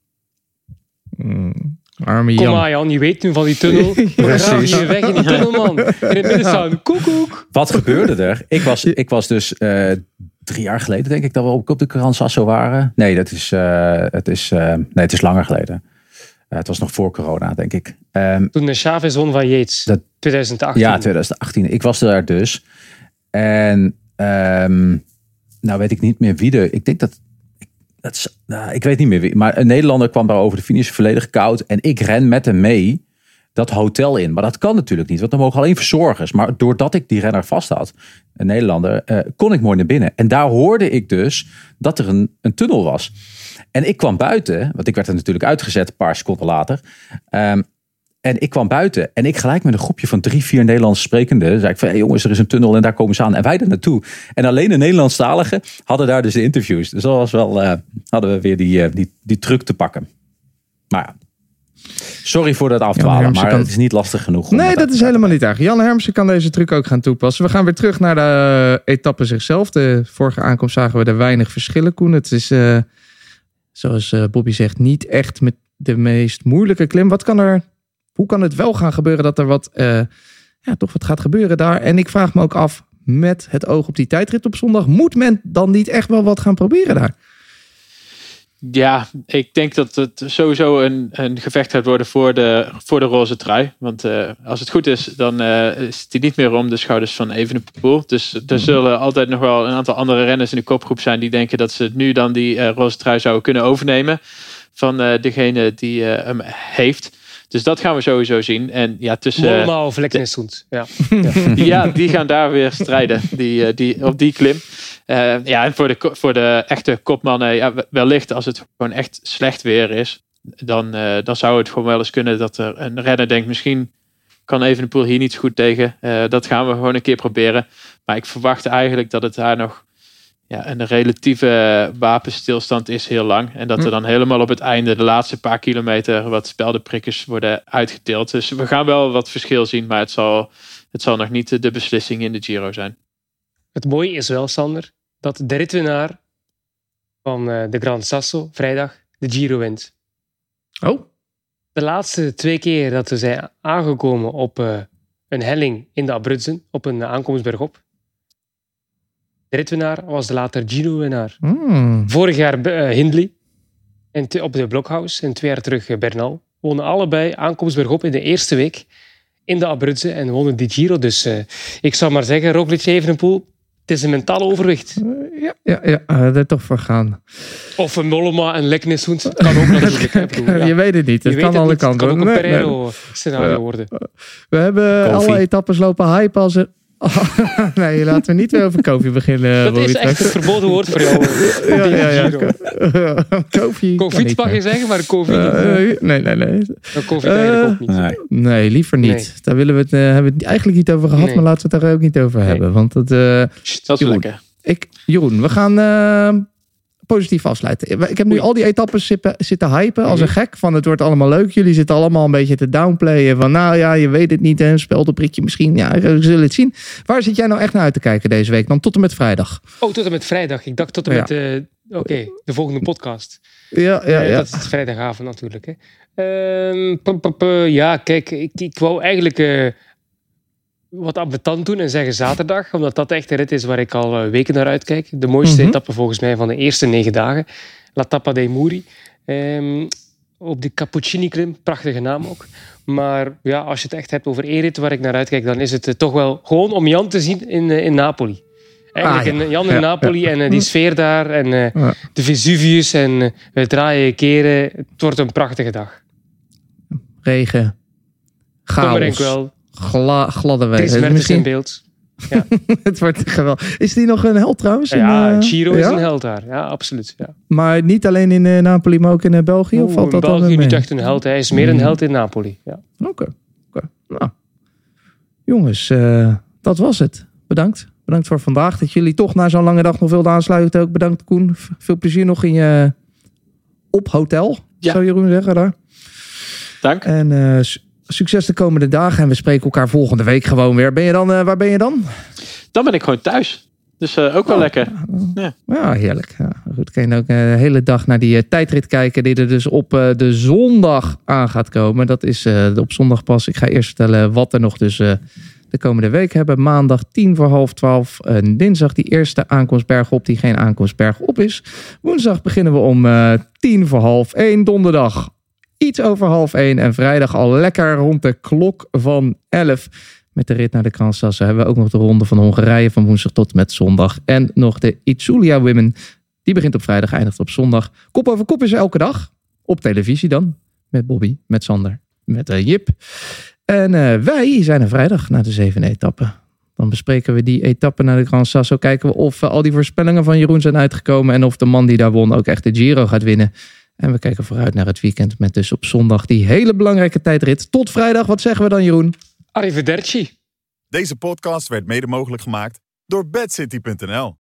arme Kom Jan. maar Jan, je weet nu van die tunnel. Precies. Je weg in die tunnel man. In het midden staan. Koekoek. Wat gebeurde er? Ik was, ik was dus eh, drie jaar geleden, denk ik, dat we op, de Gran Sasso waren. Nee, dat is, eh, het, is, eh, nee het is langer geleden. Eh, het was nog voor corona, denk ik. Ehm, Toen de Chavez won van Yates. 2018. Ja, 2018. Ik was daar dus. En ehm, nou weet ik niet meer wie de... Ik denk dat... dat is- nou, ik weet niet meer wie. Maar een Nederlander kwam daar over de finish volledig koud. En ik ren met hem mee dat hotel in. Maar dat kan natuurlijk niet. Want er mogen alleen verzorgers. Maar doordat ik die renner vast had, een Nederlander, eh, kon ik mooi naar binnen. En daar hoorde ik dus dat er een, een tunnel was. En ik kwam buiten, want ik werd er natuurlijk uitgezet een paar seconden later. Ehm, en ik kwam buiten en ik gelijk met een groepje van drie, vier Nederlands sprekenden. zei ik van, hey jongens, er is een tunnel en daar komen ze aan. En wij er naartoe. En alleen de Nederlandstaligen hadden daar dus de interviews. Dus dat was wel, eh, hadden we weer die, eh, die, die truc te pakken. Maar ja, sorry voor dat afdwalen, maar kan- het is niet lastig genoeg. Nee, dat is helemaal niet erg. Jan Hermsen kan deze truc ook gaan toepassen. We gaan weer terug naar de etappe zichzelf. De vorige aankomst zagen we er weinig verschillen, Koen. Het is, eh, zoals eh, Bobby zegt, niet echt met de meest moeilijke klim. Wat kan er, hoe kan het wel gaan gebeuren dat er wat, eh, ja, toch wat gaat gebeuren daar? En ik vraag me ook af, met het oog op die tijdrit op zondag, moet men dan niet echt wel wat gaan proberen daar? Ja, ik denk dat het sowieso een, een gevecht gaat worden voor de, voor de roze trui. Want uh, als het goed is, dan uh, is die niet meer om de schouders van Evenepoel. Dus er zullen altijd nog wel een aantal andere renners in de kopgroep zijn die denken dat ze nu dan die uh, roze trui zouden kunnen overnemen van degene die hem heeft. Dus dat gaan we sowieso zien. En ja, tussen. Mollema of Leknesund. Ja. ja, die gaan daar weer strijden. Die, die, op die klim. Uh, ja, en voor de, voor de echte kopmannen, ja, wellicht als het gewoon echt slecht weer is, dan, uh, dan zou het gewoon wel eens kunnen dat er een renner denkt, misschien kan Evenepoel hier niet zo goed tegen. Dat gaan we gewoon een keer proberen. Maar ik verwacht eigenlijk dat het daar nog ja, een relatieve wapenstilstand is heel lang. En dat er hm. dan helemaal op het einde, de laatste paar kilometer, wat speldenprikkers worden uitgedeeld. Dus we gaan wel wat verschil zien, maar het zal, het zal nog niet de beslissing in de Giro zijn. Het mooie is wel, Sander, dat de ritwinnaar van eh, de Gran Sasso vrijdag de Giro wint. Oh. De laatste twee keer dat we zijn aangekomen op uh, een helling in de Abruzzen, op een aankomst bergop. Ritwinnaar was de later Giro-winnaar. Mm. Vorig jaar uh, Hindley en op de Blockhouse en twee jaar terug Bernal. Wonen allebei aankomst bergop in de eerste week in de Abruzzen en wonnen die Giro. Dus ik zou maar zeggen, Roglic Evenepoel, het is een mentaal overwicht. Uh, ja, ja, ja uh, toch voor gaan. Of een Mollema en Lekneshoend. Het kan ook natuurlijk. ja. Je weet het niet. Het kan alle kanten. Het kan ook een Pereiro-scenario worden. We hebben alle etappes lopen hype als er Oh, nee, laten we niet weer over koffie beginnen. Dat is echt het verboden woord voor jou. ja, ja, ja. koffie. Koffie mag je zeggen, maar koffie niet. Uh, nee, nee, nee. koffie uh, eigenlijk ook niet. Nee, nee liever niet. Nee. Daar willen we het, uh, hebben we het eigenlijk niet over gehad, nee. maar laten we het daar ook niet over nee. hebben. Want dat, uh, dat is Jeroen, lekker. Ik, Jeroen, we gaan positief afsluiten. Ik heb nu al die etappes zitten, zitten hypen als een gek. Van het wordt allemaal leuk. Jullie zitten allemaal een beetje te downplayen. Van nou ja, je weet het niet. Een speldenprikje misschien. Ja, we zullen het zien. Waar zit jij nou echt naar uit te kijken deze week? Dan tot en met vrijdag. Oh, tot en met vrijdag. Ik dacht tot en ja. met uh, oké, okay, de volgende podcast. Ja, ja, uh, ja. Dat is vrijdagavond natuurlijk. Hè. Uh, -p ja, kijk, ik, ik wou eigenlijk uh, wat ambetant doen en zeggen zaterdag, omdat dat echt een rit is waar ik al weken naar uitkijk. De mooiste mm -hmm. etappe volgens mij van de eerste negen dagen. La Tappa dei Muri. Um, op de Cappuccini Klim, prachtige naam ook. Maar ja, als je het echt hebt over één rit waar ik naar uitkijk, dan is het uh, toch wel gewoon om Jan te zien in, uh, in Napoli. Eigenlijk ah, ja. in, Jan in ja, Napoli ja. en uh, die sfeer daar en de Vesuvius en we draaien keren. Het wordt een prachtige dag. Regen, chaos, wel. Gla, gladde weg. Dries Mertens misschien... in beeld. Ja. het wordt geweldig. Is die nog een held trouwens? Ja, in, uh, Giro is een held daar. Ja, absoluut. Ja. Maar niet alleen in uh, Napoli, maar ook in uh, België? Oeh, of valt in dat België dan niet echt een held. Hij is meer een held in Napoli. Ja. Oké. Okay. Okay. Nou. Jongens, dat was het. Bedankt. Bedankt voor vandaag. Dat jullie toch na zo'n lange dag nog wilden aansluiten. Ook bedankt Koen. Veel plezier nog in je op hotel. Ja. Zou Jeroen zeggen daar. Dank. En succes de komende dagen. En we spreken elkaar volgende week gewoon weer. Ben je dan, uh, waar ben je dan? Dan ben ik gewoon thuis. Dus uh, ook wel oh, lekker. Ja, ja heerlijk. Ja, goed, kan je ook de hele dag naar die uh, tijdrit kijken die er dus op de zondag aan gaat komen. Dat is op zondag pas. Ik ga eerst vertellen wat er nog dus de komende week hebben. Maandag tien voor half twaalf. dinsdag die eerste aankomstberg op die geen aankomstberg op is. Woensdag beginnen we om tien voor half één. Donderdag iets over half één. En vrijdag al lekker rond de klok van elf. Met de rit naar de Kransassen hebben we ook nog de ronde van Hongarije van woensdag tot met zondag. En nog de Itzulia Women. Die begint op vrijdag, eindigt op zondag. Kop over kop is elke dag. Op televisie dan. Met Bobby, met Sander, met uh, Jip. En uh, wij zijn er vrijdag na de zevende etappe. Dan bespreken we die etappe naar de Grand Sasso. Kijken we of uh, al die voorspellingen van Jeroen zijn uitgekomen. En of de man die daar won ook echt de Giro gaat winnen. En we kijken vooruit naar het weekend met dus op zondag die hele belangrijke tijdrit. Tot vrijdag, wat zeggen we dan Jeroen? Arrivederci. Deze podcast werd mede mogelijk gemaakt door bedcity.nl.